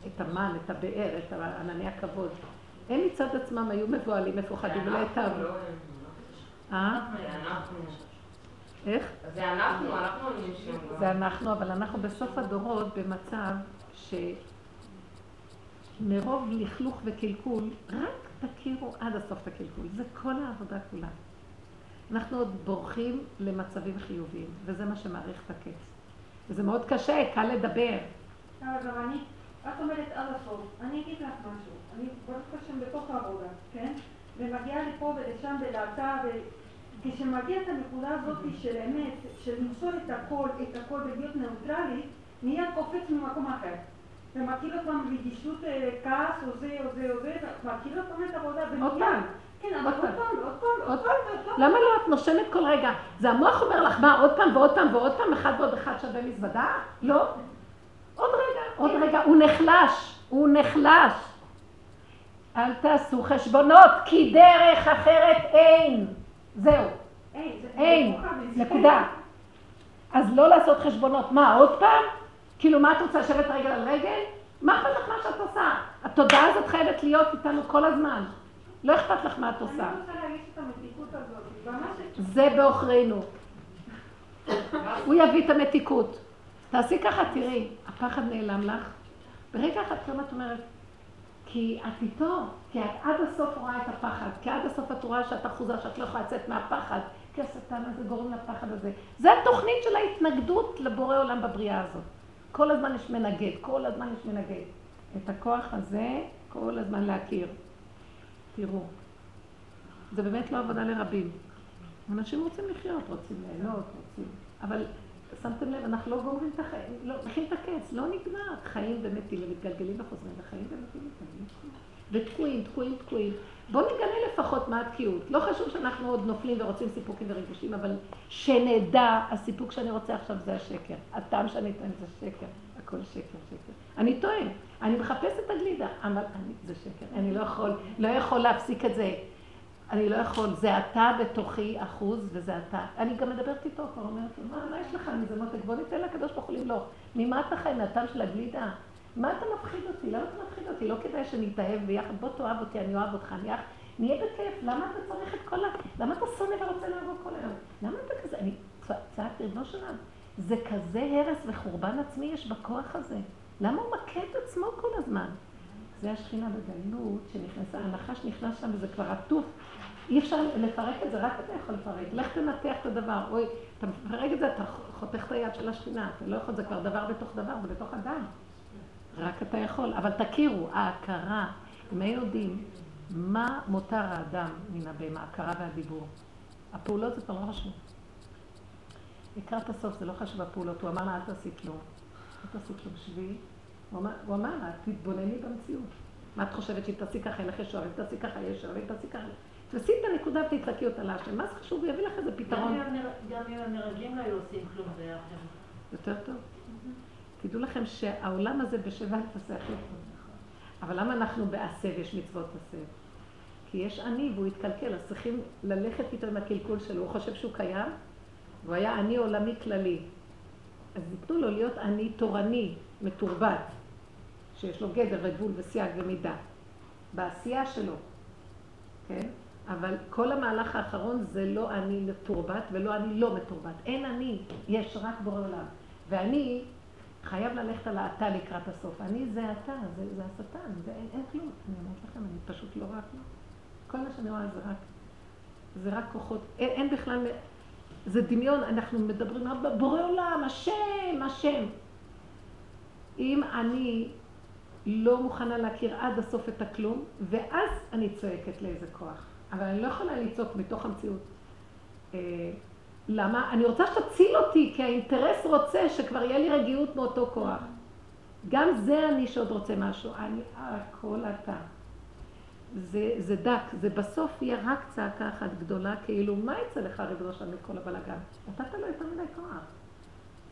את המן, את הבאר, את ענני הכבוד. הם מצד עצמם היו מבוהלים, מפוחדים. לא הם. אה? איך? זה אנחנו, אנחנו. זה אנחנו, אבל אנחנו בסוף הדורות במצב שמרוב לכלוך וקלקול, רק תכירו עד הסוף את הקלקול. זה כל העבודה כולה. אנחנו עוד בורחים למצבים חיוביים, וזה מה שמאריך את הקץ. וזה מאוד קשה, קל לדבר. אבל גם אני, את אומרת עד הסוף, אני אגיד לך משהו, אני ברוך השם בתוך העבודה, כן? ומגיעה לפה ולשם ולאתה, וכשמגיע את הנקודה הזאת של אמת, של למסור את הכל, את הכל ולהיות ניאוטרלית, מיד קופץ ממקום אחר. עוד פעם רגישות אה, כעס או זה או זה או זה, עוד פעם את העבודה, עוד פעם. כן, אבל עוד עוד פעם. עוד פעם, עוד עוד פעם, עוד פעם. למה לא? את נושמת כל רגע. זה המוח אומר לך, מה, עוד פעם ועוד פעם ועוד פעם, אחד ועוד אחד שווה מזוודה? לא. עוד רגע, עוד רגע. הוא נחלש, הוא נחלש. אל תעשו חשבונות, כי דרך אחרת אין. זהו, אין, נקודה. אז לא לעשות חשבונות. מה, עוד פעם? כאילו, מה את רוצה לשבת רגל על רגל? מה אכפת לך מה שאת עושה? התודעה הזאת חייבת להיות איתנו כל הזמן. לא אכפת לך מה את עושה. אני רוצה להרגיש את המתיקות הזאת, זה בעוכרינו. הוא יביא את המתיקות. תעשי ככה, תראי, הפחד נעלם לך. ברגע אחד פתאום את אומרת, כי את איתו, כי את עד הסוף רואה את הפחד, כי עד הסוף את רואה שאת אחוזה, שאת לא יכולה לצאת מהפחד, כי השטן הזה גורם לפחד הזה. זה התוכנית של ההתנגדות לבורא עולם בבריאה הזאת. כל הזמן יש מנגד, כל הזמן יש מנגד. את הכוח הזה, כל הזמן להכיר. תראו, זה באמת לא עבודה לרבים. אנשים רוצים לחיות, רוצים ליהנות, רוצים... אבל שמתם לב, אנחנו לא גומרים את החיים, לא, מכין את הקץ, לא נגמר. חיים ומתים ומתגלגלים וחוזרים, וחיים ומתים ומתגלגלים ותקועים, תקועים, תקועים. בואו נגלה לפחות מה התקיעות. לא חשוב שאנחנו עוד נופלים ורוצים סיפוקים וריגושים, אבל שנדע, הסיפוק שאני רוצה עכשיו זה השקר. הטעם שאני אתן זה שקר. הכל שקר, שקר. אני טועה, אני מחפש את הגלידה, אבל אני, זה שקר. אני לא יכול, לא יכול להפסיק את זה. אני לא יכול, זה אתה בתוכי אחוז וזה אתה. אני גם מדברת איתו, כבר אומרת מה, מה יש לך מזה מותק? בוא ניתן לקדוש ברוך הוא למלוך. ממה אתה חי? מהטעם של הגלידה? מה אתה מפחיד אותי? למה אתה מפחיד אותי? לא כדאי שנתאהב ביחד, בוא תאהב אותי, אני אוהב אותך, נהיה, נהיה בכיף. למה אתה צריך את כל ה... למה אתה שונא ורוצה לעבוד כל היום? למה אתה כזה? אני צעקתי, ריבונו שלנו, זה כזה הרס וחורבן עצמי יש בכוח הזה. למה הוא מכה את עצמו כל הזמן? זה השכינה בגלות שנכנסה, הנחש נכנס שם וזה כבר עטוף. אי אפשר לפרק את זה, רק אתה יכול לפרק. לך תנתח את הדבר. אוי, אתה מפרק את זה, אתה חותך את היד של השכינה. אתה לא יכול, זה כבר דבר בתוך דבר, זה בתוך אדם. רק אתה יכול. אבל תכירו, ההכרה, אם היינו יודעים מה מותר האדם מן הבהמה, ההכרה והדיבור. הפעולות זה כבר לא חשוב. לקראת הסוף זה לא חשוב הפעולות, הוא אמר לה, אל תעשי כלום. אל תעשי כלום, שבי. הוא אמר, לה, תתבונני במציאות. מה את חושבת שהיא תעשי ככה, אין לך ישועה, ואם תעשי ככה, יש ישועה, ואם תעשי ככה. תעשי את הנקודה ותצעקי אותה להשם. מה זה חשוב? הוא יביא לך איזה פתרון. גם אם המרגלים לא היו עושים כלום, זה היה. יותר טוב. תדעו לכם שהעולם הזה בשבע תעשה הכי טוב. אבל למה אנחנו בעשה ויש מצוות עשה? כי יש אני והוא התקלקל, אז צריכים ללכת איתו עם הקלקול שלו. הוא חושב שהוא קיים, והוא היה אני עולמי כללי. אז ייתנו לו להיות אני תורני, מתורבת, שיש לו גדר וגבול וסייג ומידה. בעשייה שלו, כן? אבל כל המהלך האחרון זה לא אני מתורבת ולא אני לא מתורבת. אין אני, יש רק בורא עולם. ואני חייב ללכת על האתה לקראת הסוף. אני זה אתה, זה, זה השטן, זה אין, אין כלום. אני אומרת לכם, אני פשוט לא רואה כלום. כל מה שאני רואה זה רק, זה רק כוחות, אין, אין בכלל, זה דמיון, אנחנו מדברים רק בבורא עולם, השם, השם. אם אני לא מוכנה להכיר עד הסוף את הכלום, ואז אני צועקת לאיזה כוח. אבל אני לא יכולה לצעוק מתוך המציאות. אה, למה? אני רוצה שתציל אותי, כי האינטרס רוצה שכבר יהיה לי רגיעות מאותו כוח. גם זה אני שעוד רוצה משהו. אני, הכל אתה. זה, זה דק, זה בסוף יהיה רק צעקה אחת גדולה, כאילו, מה יצא לך ריבונו שלנו מכל הבלאגן? נתת לו יותר מדי כוח.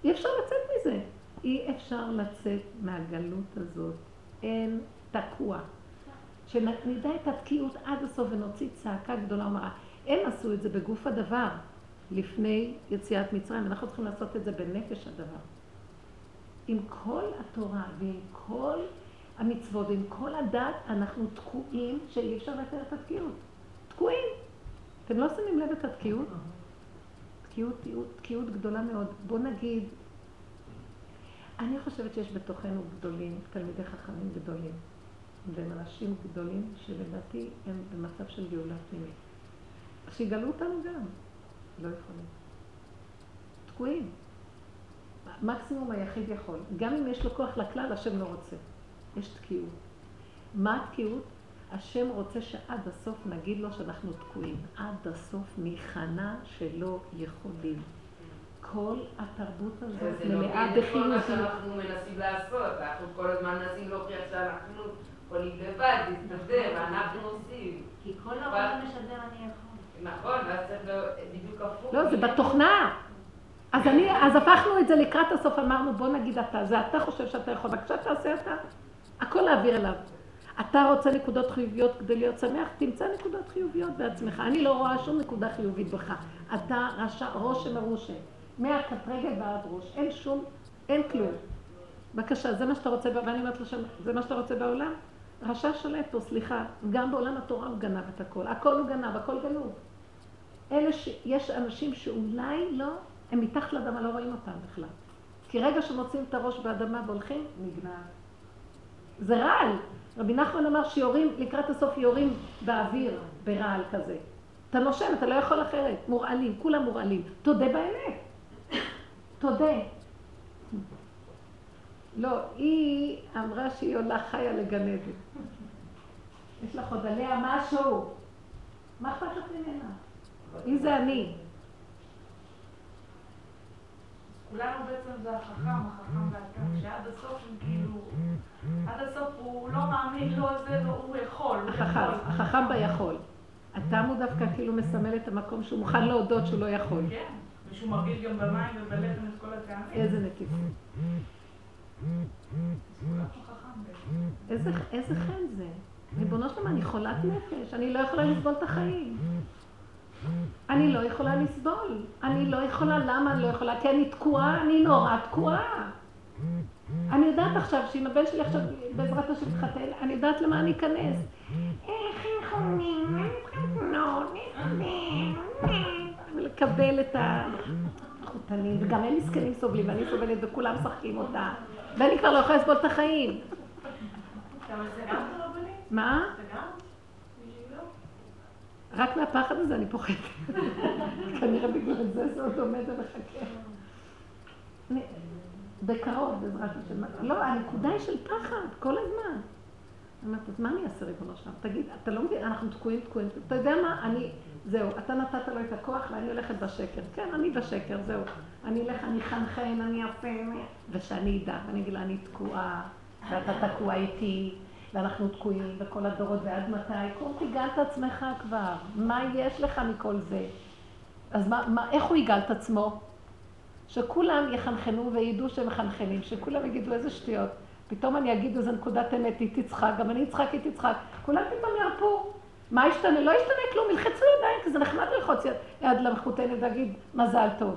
אי אפשר לצאת מזה. אי אפשר לצאת מהגלות הזאת. אין תקוע. שנדע את התקיעות עד הסוף ונוציא צעקה גדולה ומרה. הם עשו את זה בגוף הדבר לפני יציאת מצרים, אנחנו צריכים לעשות את זה בנפש הדבר. עם כל התורה ועם כל המצוות, עם כל הדת, אנחנו תקועים שאי אפשר לתאר את התקיעות. תקועים. אתם לא שמים לב את התקיעות? תקיעות, תקיעות, תקיעות גדולה מאוד. בוא נגיד, אני חושבת שיש בתוכנו גדולים, תלמידי חכמים גדולים, והם אנשים גדולים שלדעתי הם במצב של גאולה פנימית. שיגלו אותנו גם, לא יכולים. תקועים. מקסימום היחיד יכול. גם אם יש לו כוח לכלל, השם לא רוצה. יש תקיעות. מה התקיעות? השם רוצה שעד הסוף נגיד לו שאנחנו תקועים. עד הסוף ניכנע שלא יכולים. כל התרבות הזאת זה לא מלאה בדיוק כל מה. שאנחנו מנסים לעשות, אנחנו כל הזמן מנסים להוכיח שאנחנו יכולים לבד, להסתדר, ואנחנו עושים. כי כל העולם משדר אני יכול. נכון, ואז צריך להיות בדיוק הפוך. לא, זה בתוכנה. אז אני, אז הפכנו את זה לקראת הסוף, אמרנו, בוא נגיד אתה, זה אתה חושב שאתה יכול, בבקשה תעשה אתה. הכל להעביר אליו. אתה רוצה נקודות חיוביות כדי להיות שמח, תמצא נקודות חיוביות בעצמך. אני לא רואה שום נקודה חיובית בך. אתה רשע, ראש שמרושה. מהקט רגל ועד ראש. אין שום, אין כלום. בבקשה, זה מה שאתה רוצה, ואני אומרת לשם, זה מה שאתה רוצה בעולם? רשע שולט פה, סליחה. גם בעולם התורה הוא גנב את הכל. הכל הוא גנב, הכל גנוב. אלה ש... יש אנשים שאולי לא, הם מתחת לאדמה, לא רואים אותם בכלל. כי רגע שמוצאים את הראש באדמה והולכים, נגנב. זה רעל. רבי נחמן אמר שיורים, לקראת הסוף יורים באוויר, ברעל כזה. אתה נושם, אתה לא יכול אחרת. מורעלים, כולם מורעלים. תודה באמת. תודה. לא, היא אמרה שהיא עולה חיה לגן עדן. יש לך עוד עליה משהו. מה אכפת לך ממנה? מי זה אני? כולנו בעצם זה החכם, החכם והתם, שעד הסוף הם כאילו, עד הסוף הוא לא מאמין, לא זה, לא, הוא יכול, החכם. החכם ביכול. התם הוא דווקא כאילו מסמל את המקום שהוא מוכן להודות שהוא לא יכול. כן, ושהוא מרגיש גם במים ובלחם את כל הטעמים. איזה נטיפות. איזה, חן זה. ריבונו שלמה, אני חולת נפש, אני לא יכולה לסבול את החיים. אני לא יכולה לסבול. אני לא יכולה, למה אני לא יכולה? כי אני תקועה, אני נורא תקועה. אני יודעת עכשיו שאם הבן שלי עכשיו בעזרת השם יתחתן, אני יודעת למה אני אכנס. איך יכולים להתחתנות, ולקבל את החותנים, וגם הם מסכנים סובלים, ואני סובלת וכולם משחקים אותה, ואני כבר לא יכולה לסבול את החיים. מה? רק מהפחד הזה אני פוחדת. כנראה בגלל זה זה עוד עומד ומחכה. בקרוב, בעזרת השם. לא, הנקודה היא של פחד, כל הזמן. אומרת, אז מה אני אעשה ריבונו שלם? תגיד, אתה לא מבין, אנחנו תקועים, תקועים. אתה יודע מה, אני, זהו, אתה נתת לו את הכוח ואני הולכת בשקר. כן, אני בשקר, זהו. אני אלך, אני חנחן, אני אפה, ושאני אדע, ואני אגיד לה, אני תקועה, ואתה תקוע איתי, ואנחנו תקועים, וכל הדורות, ועד מתי? קום תיגל את עצמך כבר. מה יש לך מכל זה? אז מה, מה, איך הוא יגאל את עצמו? שכולם יחנחנו וידעו שהם מחנחנים, שכולם יגידו איזה שטויות. פתאום אני אגיד איזה נקודת אמת, היא תצחק, גם אני אצחק, היא תצחק. כולם פתאום ירפו. מה ישתנה? לא ישתנה כלום, ילחצו ידיים, כי זה נחמד ללחוץ יד, יד למחותנת ולהגיד מזל טוב.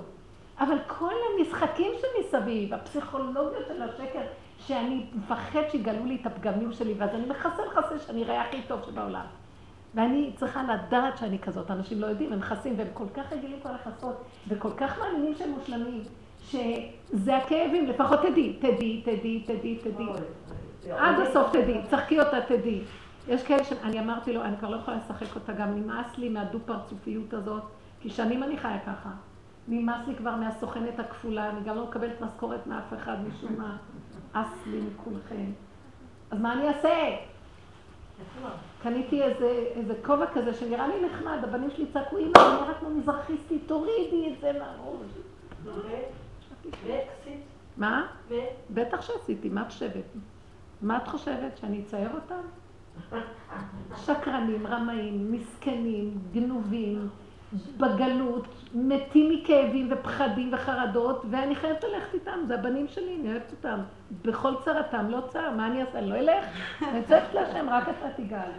אבל כל המשחקים שמסביב, הפסיכולוגיה של השקר, שאני מפחד שיגלו לי את הפגמים שלי, ואז אני מכסה מכסה שאני אראה הכי טוב שבעולם. ואני צריכה לדעת שאני כזאת, אנשים לא יודעים, הם מכסים, והם כל כך רגילים כבר לכסות, וכל כך מאמינים שהם מושלמים, שזה הכאבים, לפחות תדעי, תדעי, תדעי, תדעי, תדעי. עד הסוף תדעי, צחקי אותה, תדעי. יש כאלה שאני אמרתי לו, אני כבר לא יכולה לשחק אותה, גם נמאס לי מהדו-פרצופיות הזאת, כי שנים אני חיה ככה. נמאס לי כבר מהסוכנת הכפולה, אני גם לא מקבלת משכורת מאף אחד משום מה. אס לי מכולכם. אז מה אני אעשה? קניתי איזה, איזה כובע כזה שנראה לי נחמד, הבנים שלי צעקו, אמא, אני נראית כמו מזרחיסטית, תורידי את זה מהראש. מה? בטח שעשיתי, מה את חושבת? מה את חושבת, שאני אצייר אותם? שקרנים, רמאים, מסכנים, גנובים, בגלות, מתים מכאבים ופחדים וחרדות, ואני חייבת ללכת איתם, זה הבנים שלי, אני אוהבת אותם. בכל צרתם, לא צר, מה אני אעשה? אני לא אלך? אני צועקת להשם, רק אתה תגאל.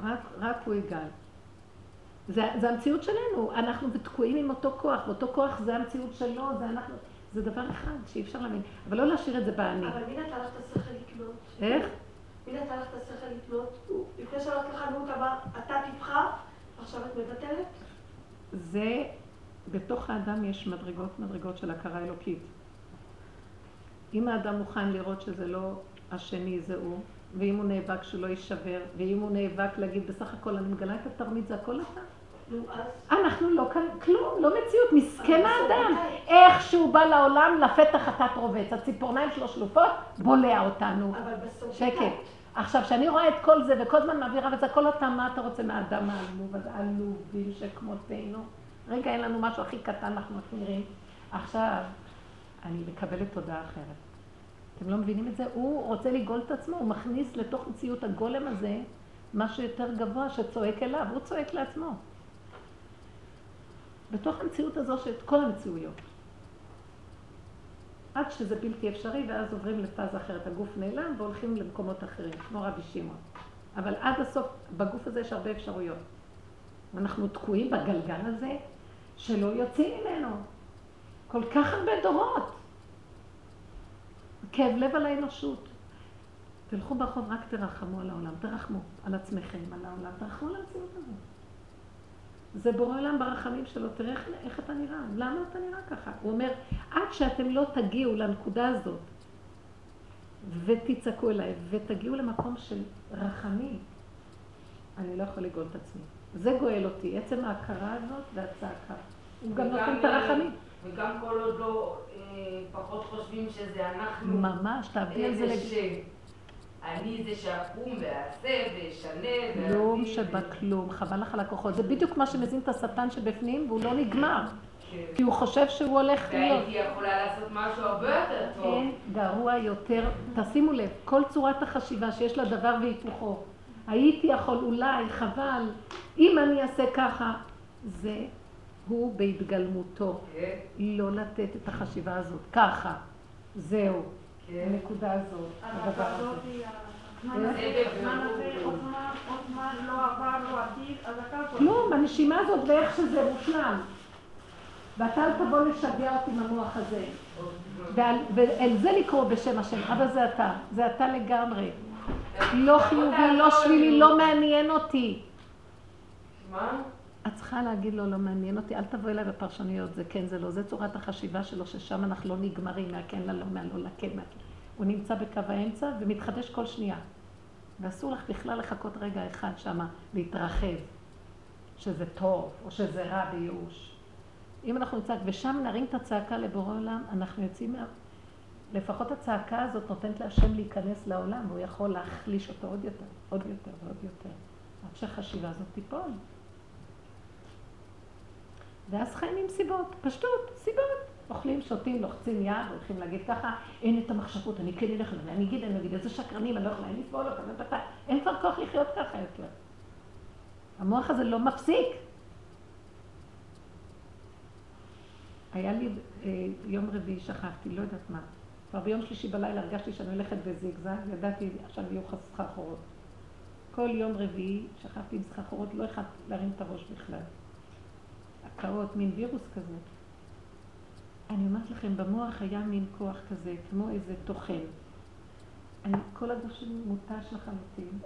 רק, רק הוא יגאל. זה, זה המציאות שלנו, אנחנו תקועים עם אותו כוח, ואותו כוח זה המציאות שלו, זה אנחנו, זה דבר אחד שאי אפשר להבין. אבל לא להשאיר את זה באני. אבל מי נתן לך את השכל לקנות? איך? מי נתן לך את השכל לקנות? לפני שהלכת לחנות אמר, אתה תבחר, עכשיו את מבטלת? זה, בתוך האדם יש מדרגות מדרגות של הכרה אלוקית. אם האדם מוכן לראות שזה לא השני, זה הוא, ואם הוא נאבק שלא יישבר, ואם הוא נאבק להגיד, בסך הכל אני מגלה את התרמית, זה הכל אתה. אנחנו לא כאן כלום, לא מציאות, מסכן האדם. איך שהוא בא לעולם, לפתח חטאת רובץ. הציפורניים שלו שלופות, בולע אותנו. שקט. עכשיו, כשאני רואה את כל זה, וכל הזמן מעבירה, וזה הכל אתה, מה אתה רוצה מהאדם העלוב, הזה, עלובים שכמותנו? רגע, אין לנו משהו הכי קטן, אנחנו נראים. עכשיו, אני מקבלת תודעה אחרת. אתם לא מבינים את זה? הוא רוצה לגאול את עצמו, הוא מכניס לתוך מציאות הגולם הזה משהו יותר גבוה שצועק אליו, הוא צועק לעצמו. בתוך המציאות הזו שאת כל המציאויות. עד שזה בלתי אפשרי, ואז עוברים לפאזה אחרת. הגוף נעלם והולכים למקומות אחרים, כמו רבי שמעון. אבל עד הסוף, בגוף הזה יש הרבה אפשרויות. ואנחנו תקועים בגלגל הזה, שלא יוצאים ממנו. כל כך הרבה דורות. כאב לב על האנושות. תלכו ברחוב, רק תרחמו על העולם, תרחמו על עצמכם, על העולם, תרחמו על המציאות הזאת. זה בורא עולם ברחמים שלו, תראה איך, איך אתה נראה, למה אתה נראה ככה? הוא אומר, עד שאתם לא תגיעו לנקודה הזאת ותצעקו אליי ותגיעו למקום של רחמים, אני לא יכול לגאול את עצמי. זה גואל אותי, עצם ההכרה הזאת והצעקה. הוא גם נותן את הרחמים. וגם כל עוד לא אה, פחות חושבים שזה אנחנו. ממש, תעבדי על זה שאני זה שאקום ואעשה ואשנה כלום ואביא ו- שבכלום, חבל לך על הכוחות. זה בדיוק מה שמזין את השטן שבפנים והוא לא נגמר. כן. כי הוא חושב שהוא הולך להיות. והייתי יכולה לעשות משהו הרבה יותר טוב. אין גרוע יותר, תשימו לב, כל צורת החשיבה שיש לה דבר והיפוכו. הייתי יכול, אולי, חבל, אם אני אעשה ככה, זה הוא בהתגלמותו. כן, לא לתת את החשיבה הזאת, ככה, זהו, כן. הנקודה הזאת, הדבר הזה. הזאת, הזמן הזה, הזמן הזה, עוד זמן, עוד זמן, לא עבר, לא עתיד, אז הכל פה. כלום, הנשימה הזאת ואיך שזה מושלם. ואתה אל תבוא לשגע אותי עם המוח הזה. ואל זה לקרוא בשם השם, אבל זה אתה, זה אתה לגמרי. לא חיובי, לא שלילי, לא מעניין אותי. מה? את צריכה להגיד לו, לא מעניין אותי, אל תבוא אליי בפרשנויות, זה כן, זה לא, זה צורת החשיבה שלו, ששם אנחנו לא נגמרים מהכן ללא, מהלא לכן, מהכן. הוא נמצא בקו האמצע ומתחדש כל שנייה. ואסור לך בכלל לחכות רגע אחד שמה, להתרחב, שזה טוב, או שזה רע בייאוש. אם אנחנו נצעק, ושם נרים את הצעקה לבורא עולם, אנחנו יוצאים מה... לפחות הצעקה הזאת נותנת להשם להיכנס לעולם, והוא יכול להחליש אותו עוד יותר, עוד יותר ועוד יותר. עד שהחשיבה הזאת תיפול. ואז חיים עם סיבות, פשטות, סיבות. אוכלים, שותים, לוחצים יד, הולכים להגיד ככה, אין את המחשבות, אני כן אלך לזה, אני אגיד, אני אגיד, איזה שקרנים, אני לא יכולה, לסבול אותם, אין כבר כוח לחיות ככה יותר. המוח הזה לא מפסיק. היה לי אה, יום רביעי, שכחתי, לא יודעת מה. כבר ביום שלישי בלילה הרגשתי שאני הולכת בזיגזג, ידעתי, עכשיו יהיו סחרחורות. כל יום רביעי שכבתי עם סחרחורות, לא יכולתי להרים את הראש בכלל. הקאות, מין וירוס כזה. אני אומרת לכם, במוח היה מין כוח כזה, כמו איזה טוחן. אני, כל הגוף שלי מותש לחלוטין,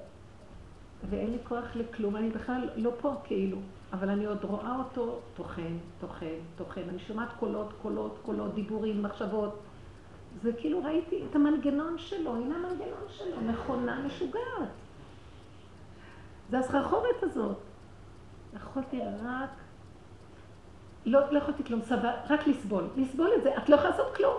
ואין לי כוח לכלום, אני בכלל לא פה כאילו, אבל אני עוד רואה אותו טוחן, טוחן, טוחן. אני שומעת קולות, קולות, קולות, דיבורים, מחשבות. זה כאילו ראיתי את המנגנון שלו, הנה המנגנון שלו, מכונה משוגעת. זה הסחרחורת הזאת. יכולתי רק לא, לא יכולתי כלום, סבבה, רק לסבול. לסבול את זה, את לא יכולה לעשות כלום.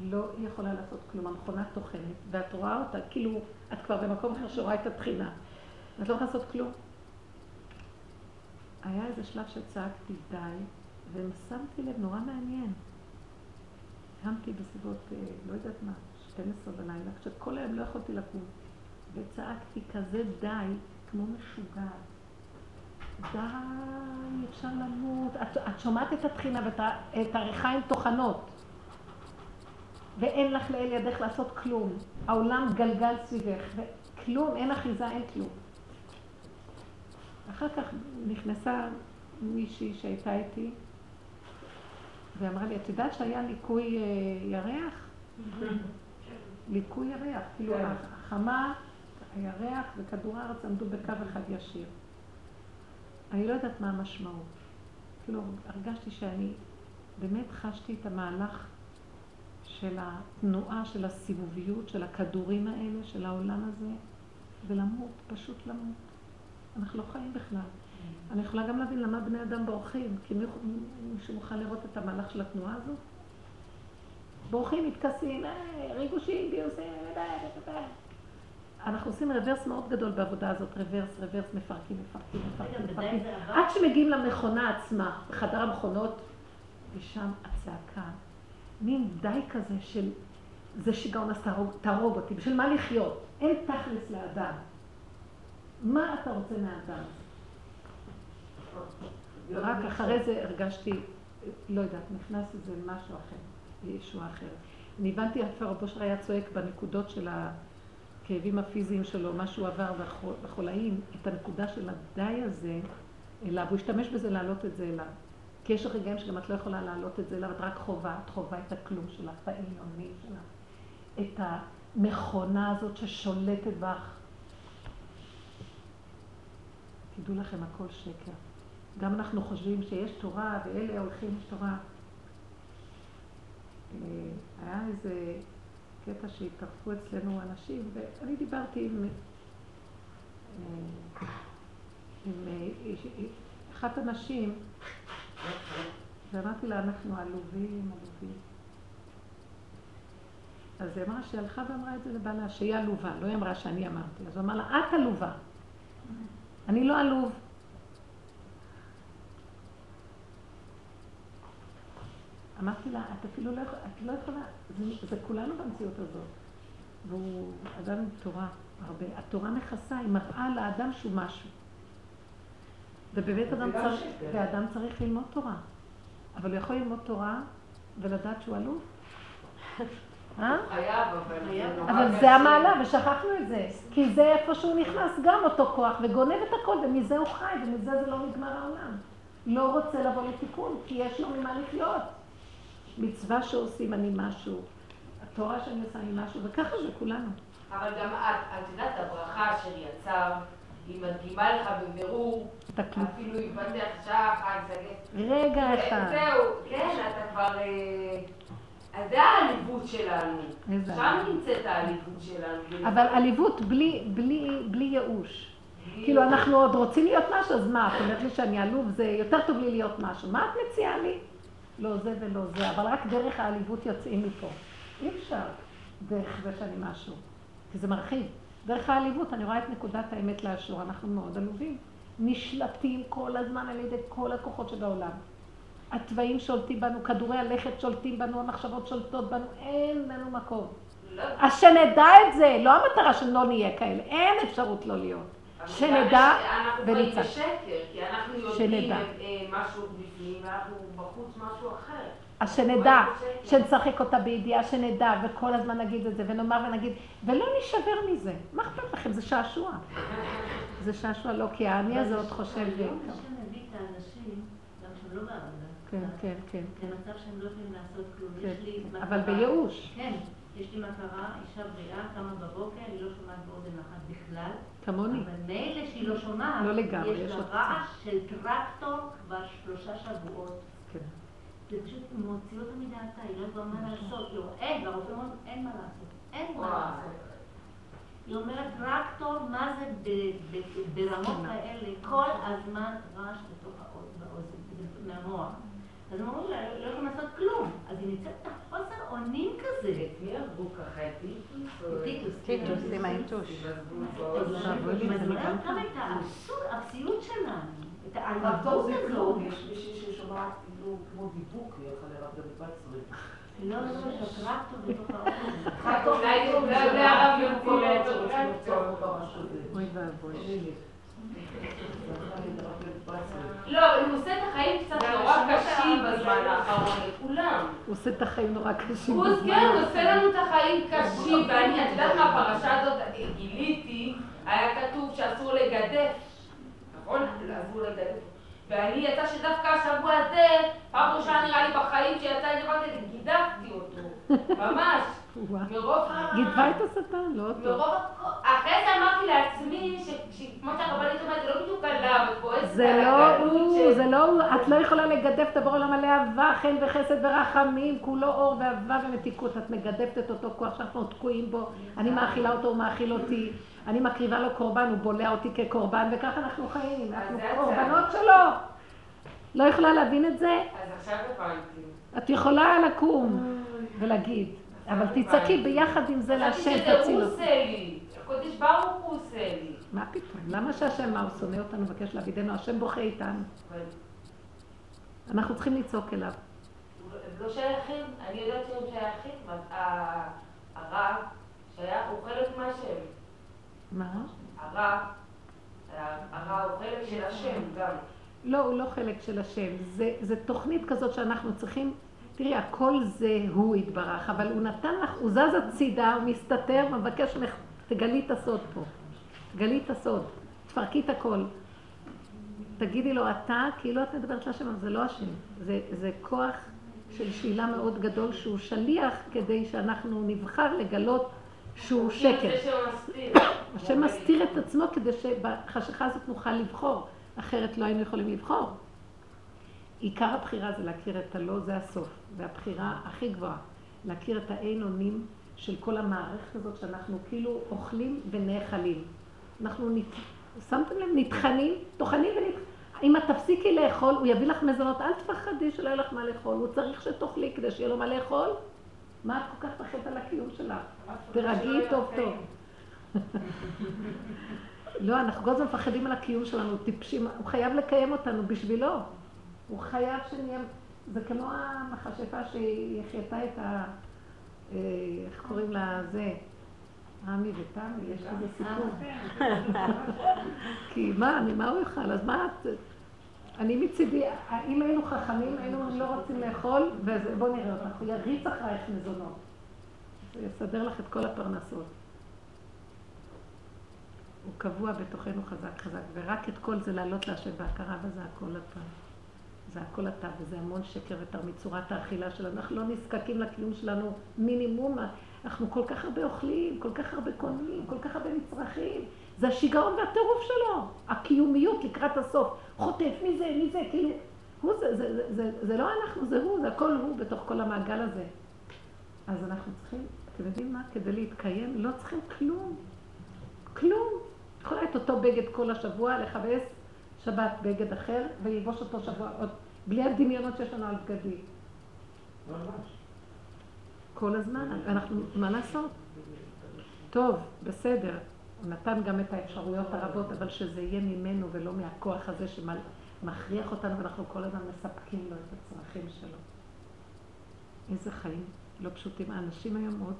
לא יכולה לעשות כלום, המכונה טוחנת, ואת רואה אותה, כאילו, את כבר במקום אחר שרואה את התחינה. ואת לא יכולה לעשות כלום. היה איזה שלב שצעקתי די, ושמתי לב, נורא מעניין. קמתי בסביבות, אה, לא יודעת מה, 12 בלילה, כשכל היום לא יכולתי לקום. וצעקתי כזה די, כמו משוגעת. די, אפשר למות. את, את שומעת את התחינה ואת הריחיים טוחנות. ואין לך לאל ידך לעשות כלום. העולם גלגל סביבך, וכלום, אין אחיזה, אין כלום. אחר כך נכנסה מישהי שהייתה איתי, והיא אמרה לי, את יודעת שהיה ליקוי אה, ירח? ליקוי ירח, כאילו כן. החמה, הירח וכדור הארץ עמדו בקו אחד ישיר. אני לא יודעת מה המשמעות. כאילו, הרגשתי שאני באמת חשתי את המהלך של התנועה, של הסיבוביות, של הכדורים האלה, של העולם הזה, ולמות, פשוט למות. אנחנו לא חיים בכלל. אני יכולה גם להבין למה בני אדם בורחים, כי מי- מישהו מוכן לראות את המהלך של התנועה הזאת? בורחים, מתכסים, אה, ריגושים, גיוסים, אה, אה, אה. אנחנו עושים רוורס מאוד גדול בעבודה הזאת, רוורס, רוורס, מפרקים, מפרקים, מפרקים, מפרקים. עד שמגיעים למכונה עצמה, בחדר המכונות, ושם הצעקה, מין די כזה של זה שיגעון אז תהרוג, תהרוג אותי, בשביל מה לחיות? אין תכלס לאדם. מה אתה רוצה מהאדם? רק אחרי זה הרגשתי, לא יודעת, נכנס איזה משהו אחר, ישועה אחרת. אני הבנתי איפה רב אושר היה צועק בנקודות של הכאבים הפיזיים שלו, מה שהוא עבר בחולאים, את הנקודה של הדי הזה אליו, הוא השתמש בזה להעלות את זה אליו. כי יש רגעים שגם את לא יכולה להעלות את זה אליו, את רק חובה, את חובה את הכלום שלך, את העליונים שלך, את המכונה הזאת ששולטת בך. תדעו לכם, הכל שקר. גם אנחנו חושבים שיש תורה, ואלה הולכים, יש תורה. אה, היה איזה קטע שהתערפו אצלנו אנשים, ואני דיברתי עם, אה, עם אה, אחת הנשים, ואמרתי לה, אנחנו עלובים, עלובים. אז היא אמרה שהיא הלכה ואמרה את זה לבעלה, שהיא עלובה, לא היא אמרה שאני אמרתי. אז הוא אמר לה, את עלובה. אני לא עלוב. אמרתי לה, את אפילו לא, יכולה- את לא יכולה, זה, זה כולנו במציאות הזאת. והוא אדם עם תורה הרבה. התורה מכסה, היא מראה לאדם שהוא משהו. ובאמת אדם צריך. ואדם צריך ללמוד תורה. אבל הוא יכול ללמוד תורה ולדעת שהוא עלוב? אה? אבל. זה המעלה, ושכחנו את זה. כי זה איפה שהוא נכנס, גם אותו כוח, וגונב את הכל, ומזה הוא חי, ומזה זה לא נגמר העולם. לא רוצה לבוא לתיקון, כי יש לו ממה לחיות. מצווה שעושים אני משהו, התורה שאני עושה אני משהו, וככה זה כולנו. אבל גם את, את יודעת, הברכה אשר יצר, היא מדגימה לך בבירור. אפילו יפתח שחר, זגת. רגע אחד. זהו, כן, אתה כבר... אה, אז זה העליבות שלנו. שם. נמצאת העליבות שלנו. אבל עליבות בלי, בלי, בלי ייאוש. כאילו, אנחנו עוד רוצים להיות משהו, אז מה, את אומרת לי שאני עלוב, זה יותר טוב לי להיות משהו. מה את מציעה לי? לא זה ולא זה, אבל רק דרך העליבות יוצאים מפה. אי אפשר דרך זה שאני משהו, כי זה מרחיב. דרך העליבות אני רואה את נקודת האמת לאשור, אנחנו מאוד עלובים. נשלטים כל הזמן על ידי כל הכוחות שבעולם. התוואים שולטים בנו, כדורי הלכת שולטים בנו, המחשבות שולטות בנו, אין לנו מקום. לא, אז שנדע את זה, לא המטרה שלא נהיה כאלה, אין אפשרות לא להיות. שנדע אנחנו חיים ונצעק. בשקר, כי אנחנו יודעים שנדע. אה, משהו בפנים ואנחנו בחוץ משהו אחר. אז שנדע, שנשחק אותה בידיעה, שנדע, וכל הזמן נגיד את זה, ונאמר ונגיד, ולא נשבר מזה. מה אכפת לכם? זה שעשוע. זה שעשוע לא, כי האני הזה עוד חושב... היום השם מביא את האנשים, גם שהם לא בעבודה. כן, כן, כן. למצב שהם לא יכולים לעשות כלום. כן, יש לי. מטרה- אבל בייאוש, כן, יש לי מטרה, אישה בריאה, קמה בבוקר, היא לא שומעת באוזן אחת בכלל. כמוני. אבל מילא שהיא לא שומעת, לא לגמרי, יש יש לה רעש של טרקטור כבר שלושה שבועות. כן. זה פשוט מוציא אותה מדעתה, היא לא יודעת מה לעשות. היא אומרת, אין, והרופא אומר, אין מה לעשות, אין מה. לעשות. היא אומרת, טרקטור, מה זה ב- ב- ברמות האלה, כל הזמן רעש בתוך האוזן, מהמוח. אז הם אומרים לה, לא לא יכולים לעשות כלום. אז היא נמצאת בחוסר אונים כזה. את מי הרגו ככה? את טיטוס? טיטוס, עם אוי. ואבוי זה אבל גם את האפסיות שלנו, את זה הזאת. יש מישהי ששומעת כאילו כמו דיבוק, היא הלכה לרב דוד בצרי. לא, לא, יש טרקטור בתוך. טרקטור אולי- אולי הרב ירצה כל לעשות העצות רוצים טרקטור. לרצוח אותה, משהו כזה. אוי ואבוי. לא, אבל הוא עושה את החיים קצת נורא קשים בזמן האחרון לכולם. הוא עושה את החיים נורא קשים. הוא כן, הוא. עושה לנו את החיים קשים, ואני, את יודעת מה הפרשה הזאת, גיליתי, היה כתוב שאסור לגדף, נכון? אסור לגדף. ואני יצא שדווקא השבוע הזה, פעם ראשונה נראה לי בחיים שיצא לי דבר כזה, גידפתי אותו. ממש. מרוב ה... גידבה את השטן, לא אותו. מרוב... אחרי זה אמרתי לעצמי, שכמו שהרבנית אומרת, זה לא בדיוק עליו, את כועסת זה לא הוא, זה לא הוא, את לא יכולה לגדף את הבורא עולם מלא אהבה, חן וחסד ורחמים, כולו אור ואהבה ומתיקות, את מגדפת את אותו כוח שאנחנו תקועים בו, אני מאכילה אותו, הוא מאכיל אותי, אני מקריבה לו קורבן, הוא בולע אותי כקורבן, וככה אנחנו חיים, אנחנו. קורבנות שלו. לא יכולה להבין את זה? אז עכשיו הבנתי. את יכולה לקום ולהגיד, אבל תצעקי ביחד עם זה להשם, תציל אותי. הקודש ברוך הוא עושה לי. מה פתאום? למה שהשם, מה הוא שונא אותנו, מבקש להבידנו, השם בוכה איתנו. אנחנו צריכים לצעוק אליו. הם לא שייכים, אני יודעת שהם שייכים, הרב שייך, הוא חלק מהשם. מה? הרב, הרב הוא חלק של השם גם. לא, הוא לא חלק של השם. זה, זה תוכנית כזאת שאנחנו צריכים... תראי, הכל זה הוא יתברך, אבל הוא נתן לך, הוא זז הצידה, הוא מסתתר, מבקש תגלי את הסוד פה. תגלי את הסוד. תפרקי את הכל. תגידי לו, אתה, כאילו את מדברת להשם, אבל זה לא השם. זה, זה כוח של שאלה מאוד גדול, שהוא שליח כדי שאנחנו נבחר לגלות שהוא שקר. זה שמסתיר. השם מסתיר את עצמו כדי שבחשיכה הזאת נוכל לבחור, אחרת לא היינו יכולים לבחור. עיקר הבחירה זה להכיר את הלא, זה הסוף. זה הבחירה הכי גבוהה. להכיר את האין אונים של כל המערכת הזאת שאנחנו כאילו אוכלים ונאכלים. אנחנו, נת... שמתם לב, נטחנים, טוחנים ונטחנים. אם את תפסיקי לאכול, הוא יביא לך מזונות, אל תפחדי שלא יהיה לך מה לאכול, הוא צריך שתאכלי כדי שיהיה לו מה לאכול. מה את כל כך מפחדת על הקיום שלך? תרגעי טוב טוב. לא, אנחנו כל הזמן מפחדים על הקיום שלנו, טיפשים, הוא חייב לקיים אותנו בשבילו. הוא חייב שנהיה, זה כמו המכשפה שהיא החייתה את ה... אה, איך קוראים לה זה? רמי ותמי, יש כזה סיפור. כי מה, ממה הוא יאכל? אז מה את... אני מצידי, אם היינו חכמים, היינו לא רוצים לאכול, ובואו נראה אותך, הוא יריץ אחרייך מזונות. הוא יסדר לך את כל הפרנסות. הוא קבוע בתוכנו חזק חזק, ורק את כל זה להעלות להשם בהכרה, וזה הכל אתה. זה הכל אתה, וזה המון שקר ותרמית צורת האכילה שלנו. אנחנו לא נזקקים לקיום שלנו מינימום. אנחנו כל כך הרבה אוכלים, כל כך הרבה קונים, כל כך הרבה מצרכים. זה השיגעון והטירוף שלו. הקיומיות לקראת הסוף. חוטף מזה, מזה, כאילו... הוא זה, זה, זה, זה, זה לא אנחנו, זה הוא, זה הכל הוא בתוך כל המעגל הזה. אז אנחנו צריכים, אתם יודעים מה? כדי להתקיים לא צריכים כלום. כלום. יכולה את אותו בגד כל השבוע, לכבס שבת בגד אחר, וללבוש אותו שבוע עוד, בלי הדמיונות שיש לנו על בגדים. כל הזמן, אנחנו, מה לעשות? טוב, בסדר, הוא נתן גם את האפשרויות הרבות, אבל שזה יהיה ממנו ולא מהכוח הזה שמכריח אותנו, ואנחנו כל הזמן מספקים לו את הצרכים שלו. איזה חיים לא פשוטים. האנשים היום מאוד,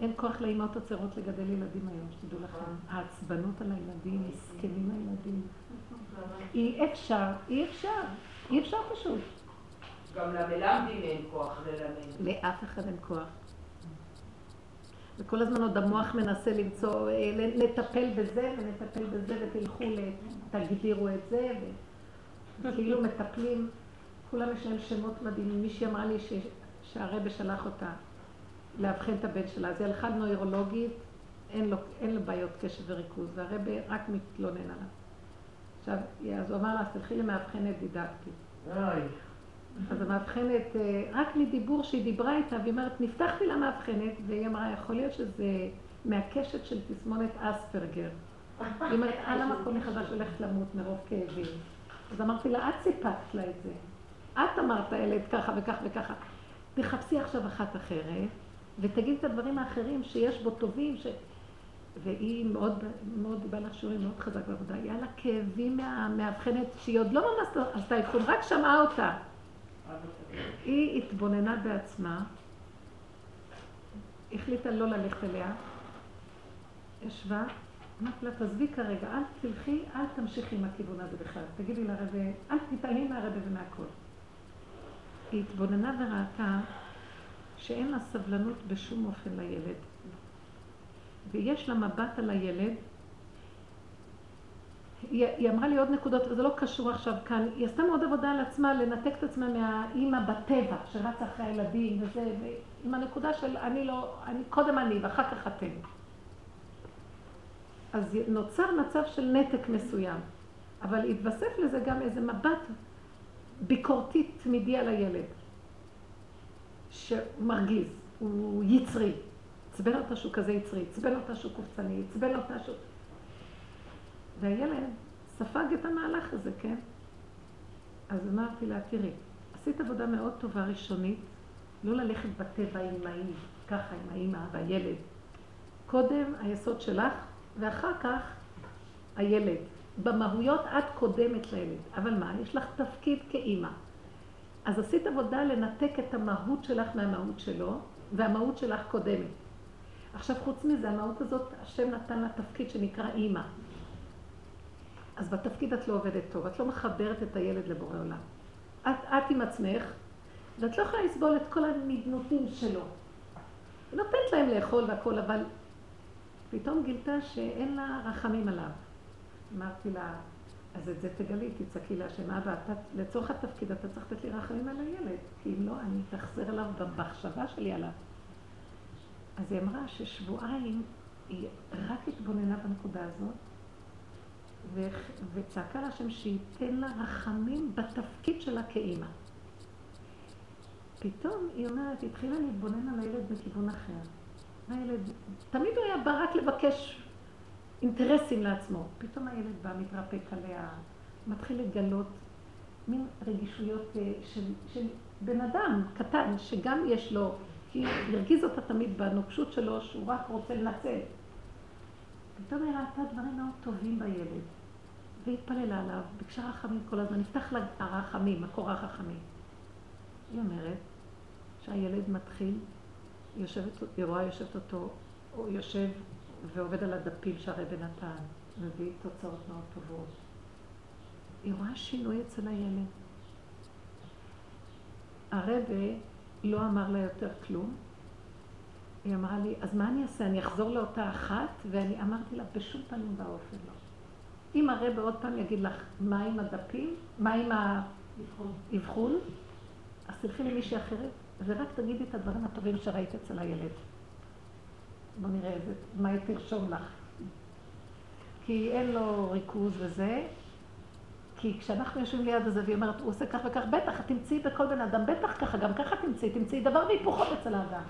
אין כוח לאימהות הצעירות לגדל ילדים היום, שתדעו לכם. העצבנות על הילדים, מסכנים הילדים. אי אפשר, אי אפשר, אי אפשר פשוט. גם למלמדים אין כוח ללמד. לאף אחד אין כוח. וכל הזמן עוד המוח מנסה למצוא, אה, לטפל בזה ונטפל בזה ותלכו, תגדירו את זה, וכאילו מטפלים, כולם יש להם שמות מדהימים. מישהי אמרה לי ש... שהרבה שלח אותה לאבחן את הבן שלה, אז היא הלכה נוירולוגית, אין לו, אין לו בעיות קשב וריכוז, והרבה רק מתלונן עליו. עכשיו, אז הוא אמר לה, תלכי למאבחנת דידקטית. אז המאבחנת, רק מדיבור שהיא דיברה איתה, והיא אומרת, נפתחתי למאבחנת, והיא אמרה, יכול להיות שזה מהקשת של תסמונת אספרגר. היא אומרת, על המקום מחדש הולכת למות מרוב כאבים. אז אמרתי לה, את סיפקת לה את זה. את אמרת לילד ככה וכך וככה. תחפשי עכשיו אחת אחרת, ותגידי את הדברים האחרים שיש בו טובים, ש... והיא מאוד, מאוד, בא לך שיעורים מאוד חזק בעבודה. היה לה כאבים מהמאבחנת, שהיא עוד לא ממש עשתה אבחון, רק שמעה אותה. היא התבוננה בעצמה, החליטה לא ללכת אליה, ישבה, אמרתי לה, תעזבי כרגע, אל תלכי, אל תמשיכי עם הכיוון הזה בכלל. תגידי לרבה, אל תתעלמי מהרבה ומהכל. היא התבוננה וראתה שאין לה סבלנות בשום אופן לילד. ויש לה מבט על הילד היא, היא אמרה לי עוד נקודות, וזה לא קשור עכשיו כאן. היא עשתה מאוד עבודה על עצמה לנתק את עצמה מהאימא בטבע, שרצה אחרי הילדים וזה, עם הנקודה של אני לא, אני, קודם אני ואחר כך אתם. אז נוצר מצב של נתק מסוים, אבל התווסף לזה גם איזה מבט ביקורתי תמידי על הילד, שמרגיז, הוא יצרי. עצבן אותה שהוא כזה יצרי, עצבן אותה שהוא קופצני, עצבן אותה שהוא... והילד ספג את המהלך הזה, כן? אז אמרתי לה, תראי, עשית עבודה מאוד טובה ראשונית, לא ללכת בטבע עם האמא, ככה עם האמא והילד. קודם היסוד שלך, ואחר כך הילד. במהויות את קודמת לילד, אבל מה, יש לך תפקיד כאימא. אז עשית עבודה לנתק את המהות שלך מהמהות שלו, והמהות שלך קודמת. עכשיו חוץ מזה, המהות הזאת, השם נתן לה תפקיד שנקרא אימא. אז בתפקיד את לא עובדת טוב, את לא מחברת את הילד לבורא עולם. את, את עם עצמך, ואת לא יכולה לסבול את כל הנדנותים שלו. היא נותנת להם לאכול והכול, אבל פתאום גילתה שאין לה רחמים עליו. אמרתי לה, אז את זה תגלי, תצעקי להשם, אבא, אתה, לצורך התפקיד אתה צריך לתת לי רחמים על הילד, כי אם לא, אני אתאכזר אליו במחשבה שלי עליו. אז היא אמרה ששבועיים היא רק התבוננה בנקודה הזאת, ו... וצעקה להשם שייתן לה רחמים בתפקיד שלה כאימא. פתאום היא אומרת, היא התחילה להתבונן על הילד בכיוון אחר. הילד, תמיד הוא היה בא רק לבקש אינטרסים לעצמו. פתאום הילד בא, מתרפק עליה, מתחיל לגלות מין רגישויות אה, של, של בן אדם קטן, שגם יש לו, כי הרגיז אותה תמיד בנוקשות שלו, שהוא רק רוצה לנצל. פתאום היא ראתה דברים מאוד טובים בילד, והתפללה עליו, ביקשה רחמים כל הזמן, נפתח לה הרחמים, מקור הרחמים. היא אומרת שהילד מתחיל, יושבת, היא רואה יושבת אותו, הוא יושב ועובד על הדפים שהרבא נתן, מביא תוצאות מאוד טובות. היא רואה שינוי אצל הילד. הרבה לא אמר לה יותר כלום. היא אמרה לי, אז מה אני אעשה? אני אחזור לאותה אחת? ואני אמרתי לה, בשום פנים ואופן לא. אם הרבה עוד פעם יגיד לך, מה עם הדפים? מה עם האבחון? אז תלכי למישהי אחרת, ורק תגידי את הדברים הטובים שראית אצל הילד. בוא נראה מה היא תרשום לך. כי אין לו ריכוז וזה, כי כשאנחנו יושבים ליד הזה והיא אומרת, הוא עושה כך וכך, בטח, תמצאי בכל בן אדם, בטח ככה, גם ככה תמצאי, תמצאי דבר והיפוכו אצל האדם.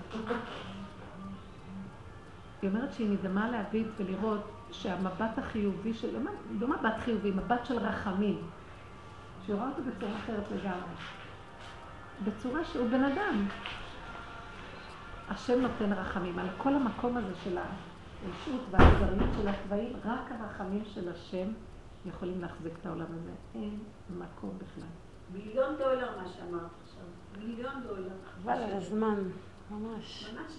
היא אומרת שהיא נדמה להביט ולראות שהמבט החיובי של, לא מבט חיובי, מבט של רחמים, שהיא רואה אותו בצורה אחרת לגמרי. בצורה שהוא בן אדם. השם נותן רחמים על כל המקום הזה של האישות והאכזריות של התוואים, רק הרחמים של השם יכולים להחזיק את העולם הזה. אין מקום בכלל. מיליון דולר מה שאמרת עכשיו. מיליון דולר. חבל על הזמן, ממש. ממש.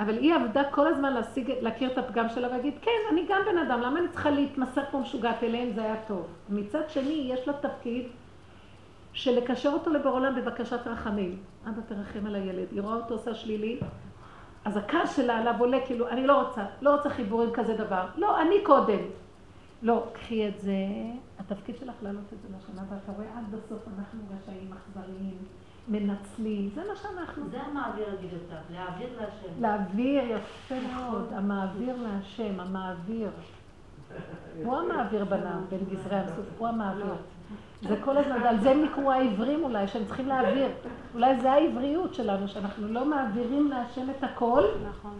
אבל היא עבדה כל הזמן להשיג, להכיר את הפגם שלה ולהגיד, כן, אני גם בן אדם, למה אני צריכה להתמסר כמו משוגעת אליהם, זה היה טוב. מצד שני, יש לה תפקיד של לקשר אותו לבור עולם בבקשת רחמים. אבא תרחם על הילד, היא רואה אותו עושה שלילי, אז הכעס שלה עליו עולה, כאילו, אני לא רוצה, לא רוצה חיבורים כזה דבר. לא, אני קודם. לא, קחי את זה, התפקיד שלך להעלות את זה לשנה, ואתה רואה עד בסוף אנחנו רשעים אכזריים, מנצלים, זה מה שאנחנו. זה המעביר להגיד אותך, להעביר להשם. להעביר, יפה מאוד, המעביר להשם, המעביר. הוא המעביר בנם, בין גזרי המסוף, הוא המעביר. זה כל הזמן, על זה הם נקראו העברים אולי, שהם צריכים להעביר. אולי זה העבריות שלנו, שאנחנו לא מעבירים להשם את הכל. נכון.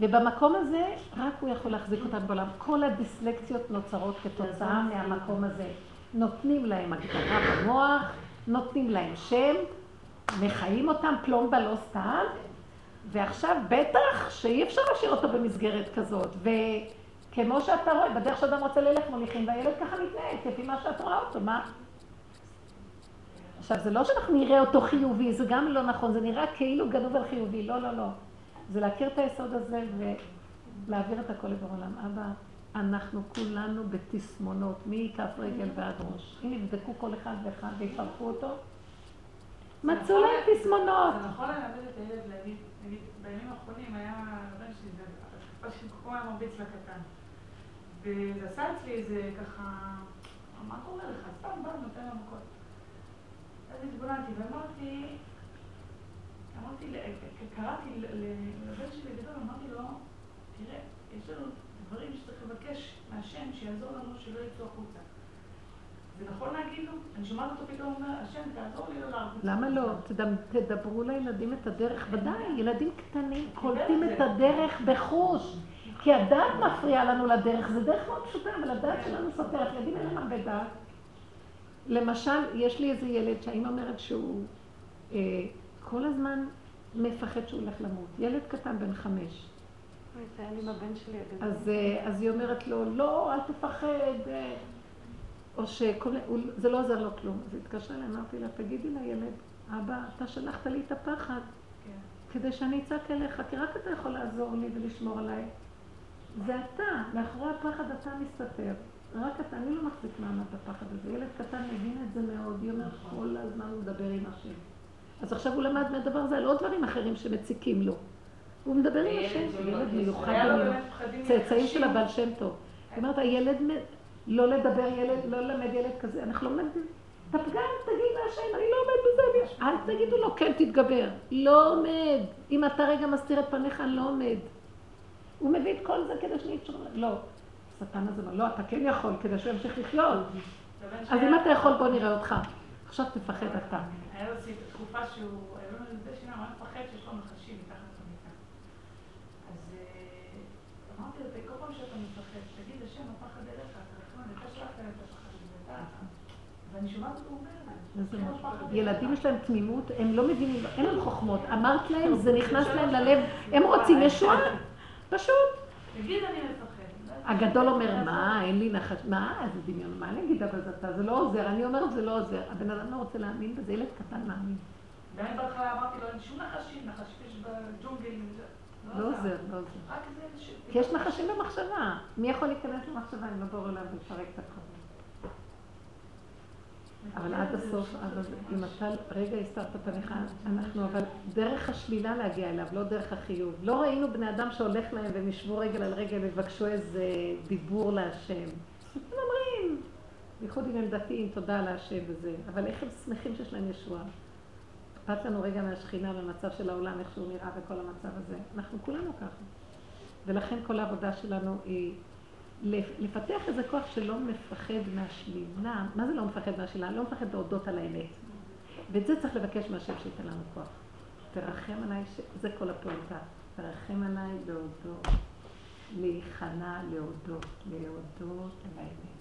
ובמקום הזה, רק הוא יכול להחזיק אותנו בעולם. כל הדיסלקציות נוצרות כתוצאה מהמקום הזה. נותנים להם הגדרה במוח, נותנים להם שם, מחיים אותם, פלומבה לא סתם, ועכשיו בטח שאי אפשר להשאיר אותו במסגרת כזאת. וכמו שאתה רואה, בדרך שאדם רוצה ללך מוליכים, והילד ככה מתנהג, כפי מה שאת רואה אותו, מה? עכשיו, זה לא שאנחנו נראה אותו חיובי, זה גם לא נכון, זה נראה כאילו גנוב על חיובי, לא, לא, לא. זה להכיר את היסוד הזה ולהעביר את הכל לבור עולם. אבא, אנחנו כולנו בתסמונות, מכף רגל ועד ראש. אם יבדקו כל אחד ואחד ויפרקו אותו, מצאו להם תסמונות. זה נכון ללמד את הילד להגיד, נגיד, בימים האחרונים היה הבן שלי, זה שכל הזמן מרביץ לקטן. וזה עשה אצלי איזה ככה, מה קורה לך? סתם בא, נותן לו מכות. אז התבוננתי ואמרתי, אמרתי, קראתי לבן שלי הגדול, אמרתי לו, תראה, יש לנו דברים שצריך לבקש מהשם שיעזור לנו שלא יצאו החוצה. זה נכון להגיד לו? אני שומעת אותו פתאום אומר, השם תעזור לי לא לעבור. למה לא? תדברו לילדים את הדרך, ודאי, ילדים קטנים קולטים את הדרך בחוש. כי הדעת מפריעה לנו לדרך, זה דרך מאוד פשוטה, אבל הדעת שלנו סותרת, ילדים אין להם הרבה דעת. למשל, יש לי איזה ילד שהאימא אומרת שהוא אה, כל הזמן מפחד שהוא הולך למות. ילד קטן בן חמש. אוי, זה היה לי עם הבן שלי הגדול. אז, אה, אז היא אומרת לו, לא, אל תפחד. אה." או שכל זה לא עוזר לו כלום. אז התקשרה אליי, אמרתי לה, תגידי לילד, אבא, אתה שלחת לי את הפחד כן. כדי שאני אצעק אליך, כי רק אתה יכול לעזור לי ולשמור עליי. זה אתה, מאחורי הפחד אתה מסתתר. רק אתה, אני לא מחזיק מעמד בפחד הזה. ילד קטן מבין את זה מאוד, היא אומרת, כל הזמן הוא מדבר עם השם. אז עכשיו הוא למד מהדבר הזה על עוד דברים אחרים שמציקים לו. הוא מדבר עם השם, ילד מיוחד היה לו במיוחד. צאצאים של. הבעל שם טוב. היא אומרת, הילד, לא לדבר ילד, לא ללמד ילד כזה, אנחנו לא מלמדים. את הפגם תגיד להשם, אני לא עומד בזה, אל תגידו לו, כן, תתגבר. לא עומד. אם אתה רגע מסתיר את פניך, אני לא עומד. הוא מביא את כל זה כדי שנתשור... לא. השטן הזה אומר, לא, אתה כן יכול, כדי שהוא ימשיך לחיות. אז אם אתה יכול, בוא נראה אותך. עכשיו תפחד אתה. היה לו תקופה שהוא, היה לו איזה שיניים, הוא היה מפחד שיש לו נחשים מתחת למיטה. אז אה, אמרתי לו, כל פעם שאתה מפחד, תגיד השם, הפחד אליך, אתה נכון, אתה שלחת להם את הפחד הזה, אתה... ואני שומעת אותו אומר את זה. איזה "השם, משהו. הפחד ילדים אליך." יש להם תמימות, הם לא מבינים, אין להם חוכמות. אמרת להם, זה נכנס להם ללב, הם רוצים ישועה. פשוט. תגיד אני מפחד. הגדול אומר, מה, אין לי נחש, מה, איזה דמיון, מה אני אגיד, אבל זה אתה, זה לא עוזר, אני אומרת, זה לא עוזר. הבן אדם לא רוצה להאמין בזה, ילד קטן מאמין. ואני בהתחלה אמרתי לו, אין שום נחשים, נחשים יש בג'ונגלים. לא עוזר, לא עוזר. רק זה ש... כי יש נחשים במחשבה. מי יכול להיכנס למחשבה אם לא ברור להם ולפרק את הכל? אבל עד הסוף, אבל אם אתה רגע הסתרת פניך, אנחנו אבל דרך השלילה להגיע אליו, לא דרך החיוב. לא ראינו בני אדם שהולך להם והם ישבו רגל על רגל ויבקשו איזה דיבור להשם. הם אומרים, בייחוד אם הם דתיים, תודה להשם וזה, אבל איך הם שמחים שיש להם ישועה. אכפת לנו רגע מהשכינה והמצב של העולם, איך שהוא נראה וכל המצב הזה. אנחנו כולנו ככה. ולכן כל העבודה שלנו היא לפתח איזה כוח שלא מפחד מהשלילה. מה זה לא מפחד מהשלילה? לא מפחד להודות על האמת. ואת זה צריך לבקש מהשם שייתן לנו כוח. תרחם עליי, ש... זה כל הפעולתה. תרחם עליי להודות, להיכנע להודות, להודות על האמת.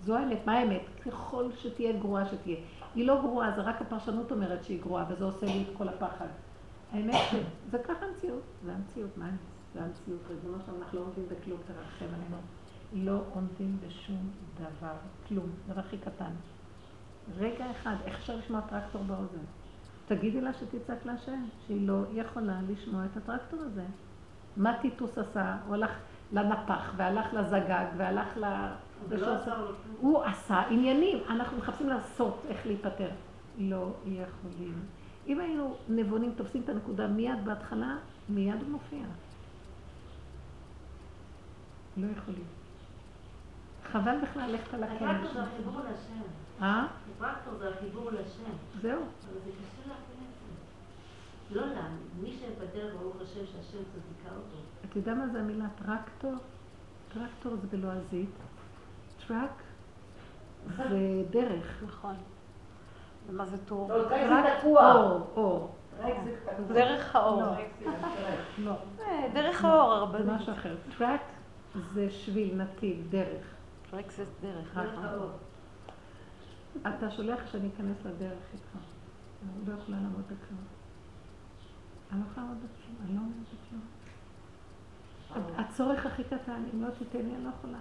זו האמת. מה האמת? ככל שתהיה גרועה שתהיה. היא לא גרועה, זה רק הפרשנות אומרת שהיא גרועה, וזה עושה לי את כל הפחד. האמת שזה ככה המציאות, זה המציאות, מה? זה המציאות, ריבונו שלנו, אנחנו לא עומדים בכלום, תרחם עלינו. לא עומדים בשום דבר, כלום, דבר הכי קטן. רגע אחד, איך אפשר לשמוע טרקטור באוזן? תגידי לה שתצעק להשם, שהיא לא יכולה לשמוע את הטרקטור הזה. מה טיטוס עשה? הוא הלך לנפח, והלך לזגג, והלך ל... הוא עשה עניינים, אנחנו מחפשים לעשות איך להיפטר. לא יכולים. אם היינו נבונים, תופסים את הנקודה מיד בהתחלה, מיד הוא מופיע. לא יכולים. חבל בכלל ללכת על הכנס. הטרקטור זה החיבור לשם. אה? הטרקטור זה החיבור לשם. זהו. אבל זה קשה זה. לא לנו. מי שבדרך, ברוך השם, שהשם צדיקה אותו. אתה יודע מה זה המילה טרקטור? טרקטור זה בלועזית. טראק זה דרך. נכון. ומה זה טור? לא, טרק טראק זה תקוע. אור, אור. זה. דרך האור. לא. זה. לא. אה, דרך האור, זה הרבנית. משהו אחר. טראק זה שביל, נתיב, דרך. טרק זה דרך. נכון. האור. אתה שולח שאני אכנס לדרך איתך. אני לא יכולה לעמוד בכלום. אני לא יכולה לעמוד בכלום, אני לא עומדת בכלום. הצורך הכי קטן, אם לא תיתן לי, אני לא יכולה.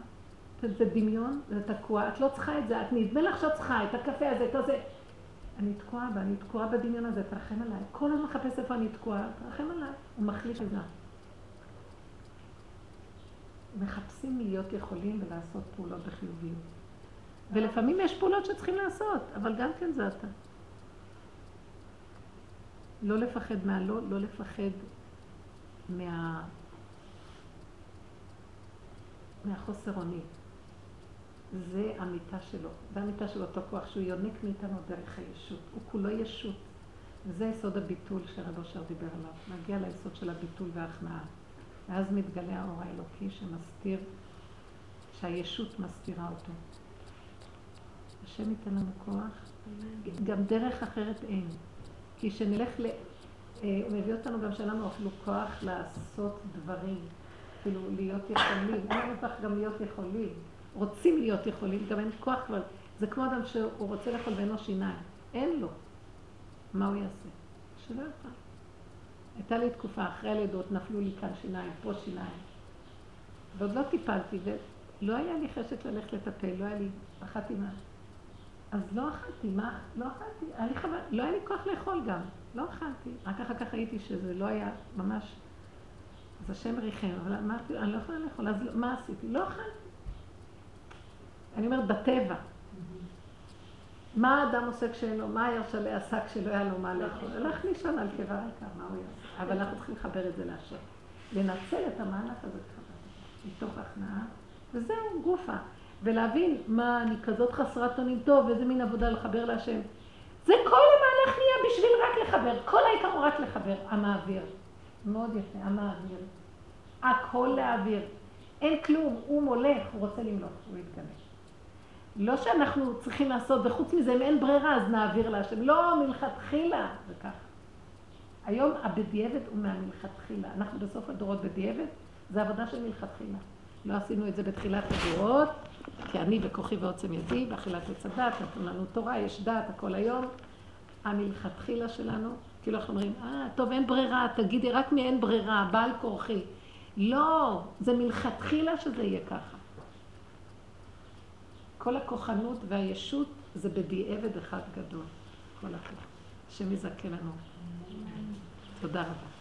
זה זה דמיון, זה תקוע, את לא צריכה את זה, את נדמה לך שאת צריכה את הקפה הזה, את הזה. אני תקועה בה, אני תקועה בדמיון הזה, תרחם עליי. כל הזמן מחפש איפה אני תקועה, תרחם עליי. הוא מחליט את זה. מחפשים להיות יכולים ולעשות פעולות בחיוביות. ולפעמים יש פעולות שצריכים לעשות, אבל גם כן זה אתה. לא לפחד מהלא, לא לפחד מה... מהחוסר אונים. זה המיטה שלו. זה המיטה של אותו כוח שהוא יונק מאיתנו דרך הישות. הוא כולו ישות. וזה יסוד הביטול שרב אושר דיבר עליו. להגיע ליסוד של הביטול וההכנעה. ואז מתגלה האור האלוקי שמסתיר, שהישות מסתירה אותו. השם ייתן לנו כוח. גם דרך אחרת אין. כי כשנלך ל... אה, הוא מביא אותנו גם שאין לנו אפילו כוח לעשות דברים. כאילו להיות יכולים. אין לנו גם להיות יכולים. רוצים להיות יכולים, גם אין כוח כבר. זה כמו אדם שהוא רוצה לאכול ואין לו שיניים. אין לו. מה הוא יעשה? שלא יוכל. הייתה לי תקופה, אחרי הלידות נפלו לי כאן שיניים, פה שיניים. ועוד לא טיפלתי, ולא היה לי חשק ללכת לטפל, לא היה לי, פחדתי מה... אז לא אכלתי, מה? לא אכלתי, היה לי חבל, לא היה לי כוח לאכול גם, לא אכלתי. רק אחר כך ראיתי שזה לא היה ממש... אז השם ריחם, אבל אמרתי, אני לא יכולה לאכול, אז מה עשיתי? לא אכלתי. אני אומרת, בטבע. מה האדם עושה כשאין לו, מה הירשלה עשה כשלא היה לו מה לאכול? הלך לישון על קיבה ריקה, מה הוא יעשה? אבל אנחנו צריכים לחבר את זה להשם. לנצל את המהלך הזה מתוך הכנעה, וזהו גופה. ולהבין מה אני כזאת חסרת אונים טוב, איזה מין עבודה לחבר להשם. זה כל המהלך נהיה בשביל רק לחבר, כל העיקר הוא רק לחבר, המעביר. מאוד יפה, המעביר. הכל להעביר. אין כלום, הוא מולך, הוא רוצה למלוך, הוא יתגמש. לא שאנחנו צריכים לעשות, וחוץ מזה, אם אין ברירה, אז נעביר להשם. לא, מלכתחילה, זה ככה. היום הבדיעבד הוא מהמלכתחילה. אנחנו בסוף הדורות בדיעבד, זה עבודה של מלכתחילה. לא עשינו את זה בתחילת הדורות, כי אני בכוחי ועוצם ידי, באכילת עץ הדת, נתנו לנו תורה, יש דת, הכל היום. המלכתחילה שלנו, כאילו אנחנו אומרים, אה, טוב, אין ברירה, תגידי רק מאין ברירה, בעל כורחי. לא, זה מלכתחילה שזה יהיה ככה. כל הכוחנות והישות זה בדיעבד אחד גדול. כל הכוח. השם יזכה לנו. תודה רבה.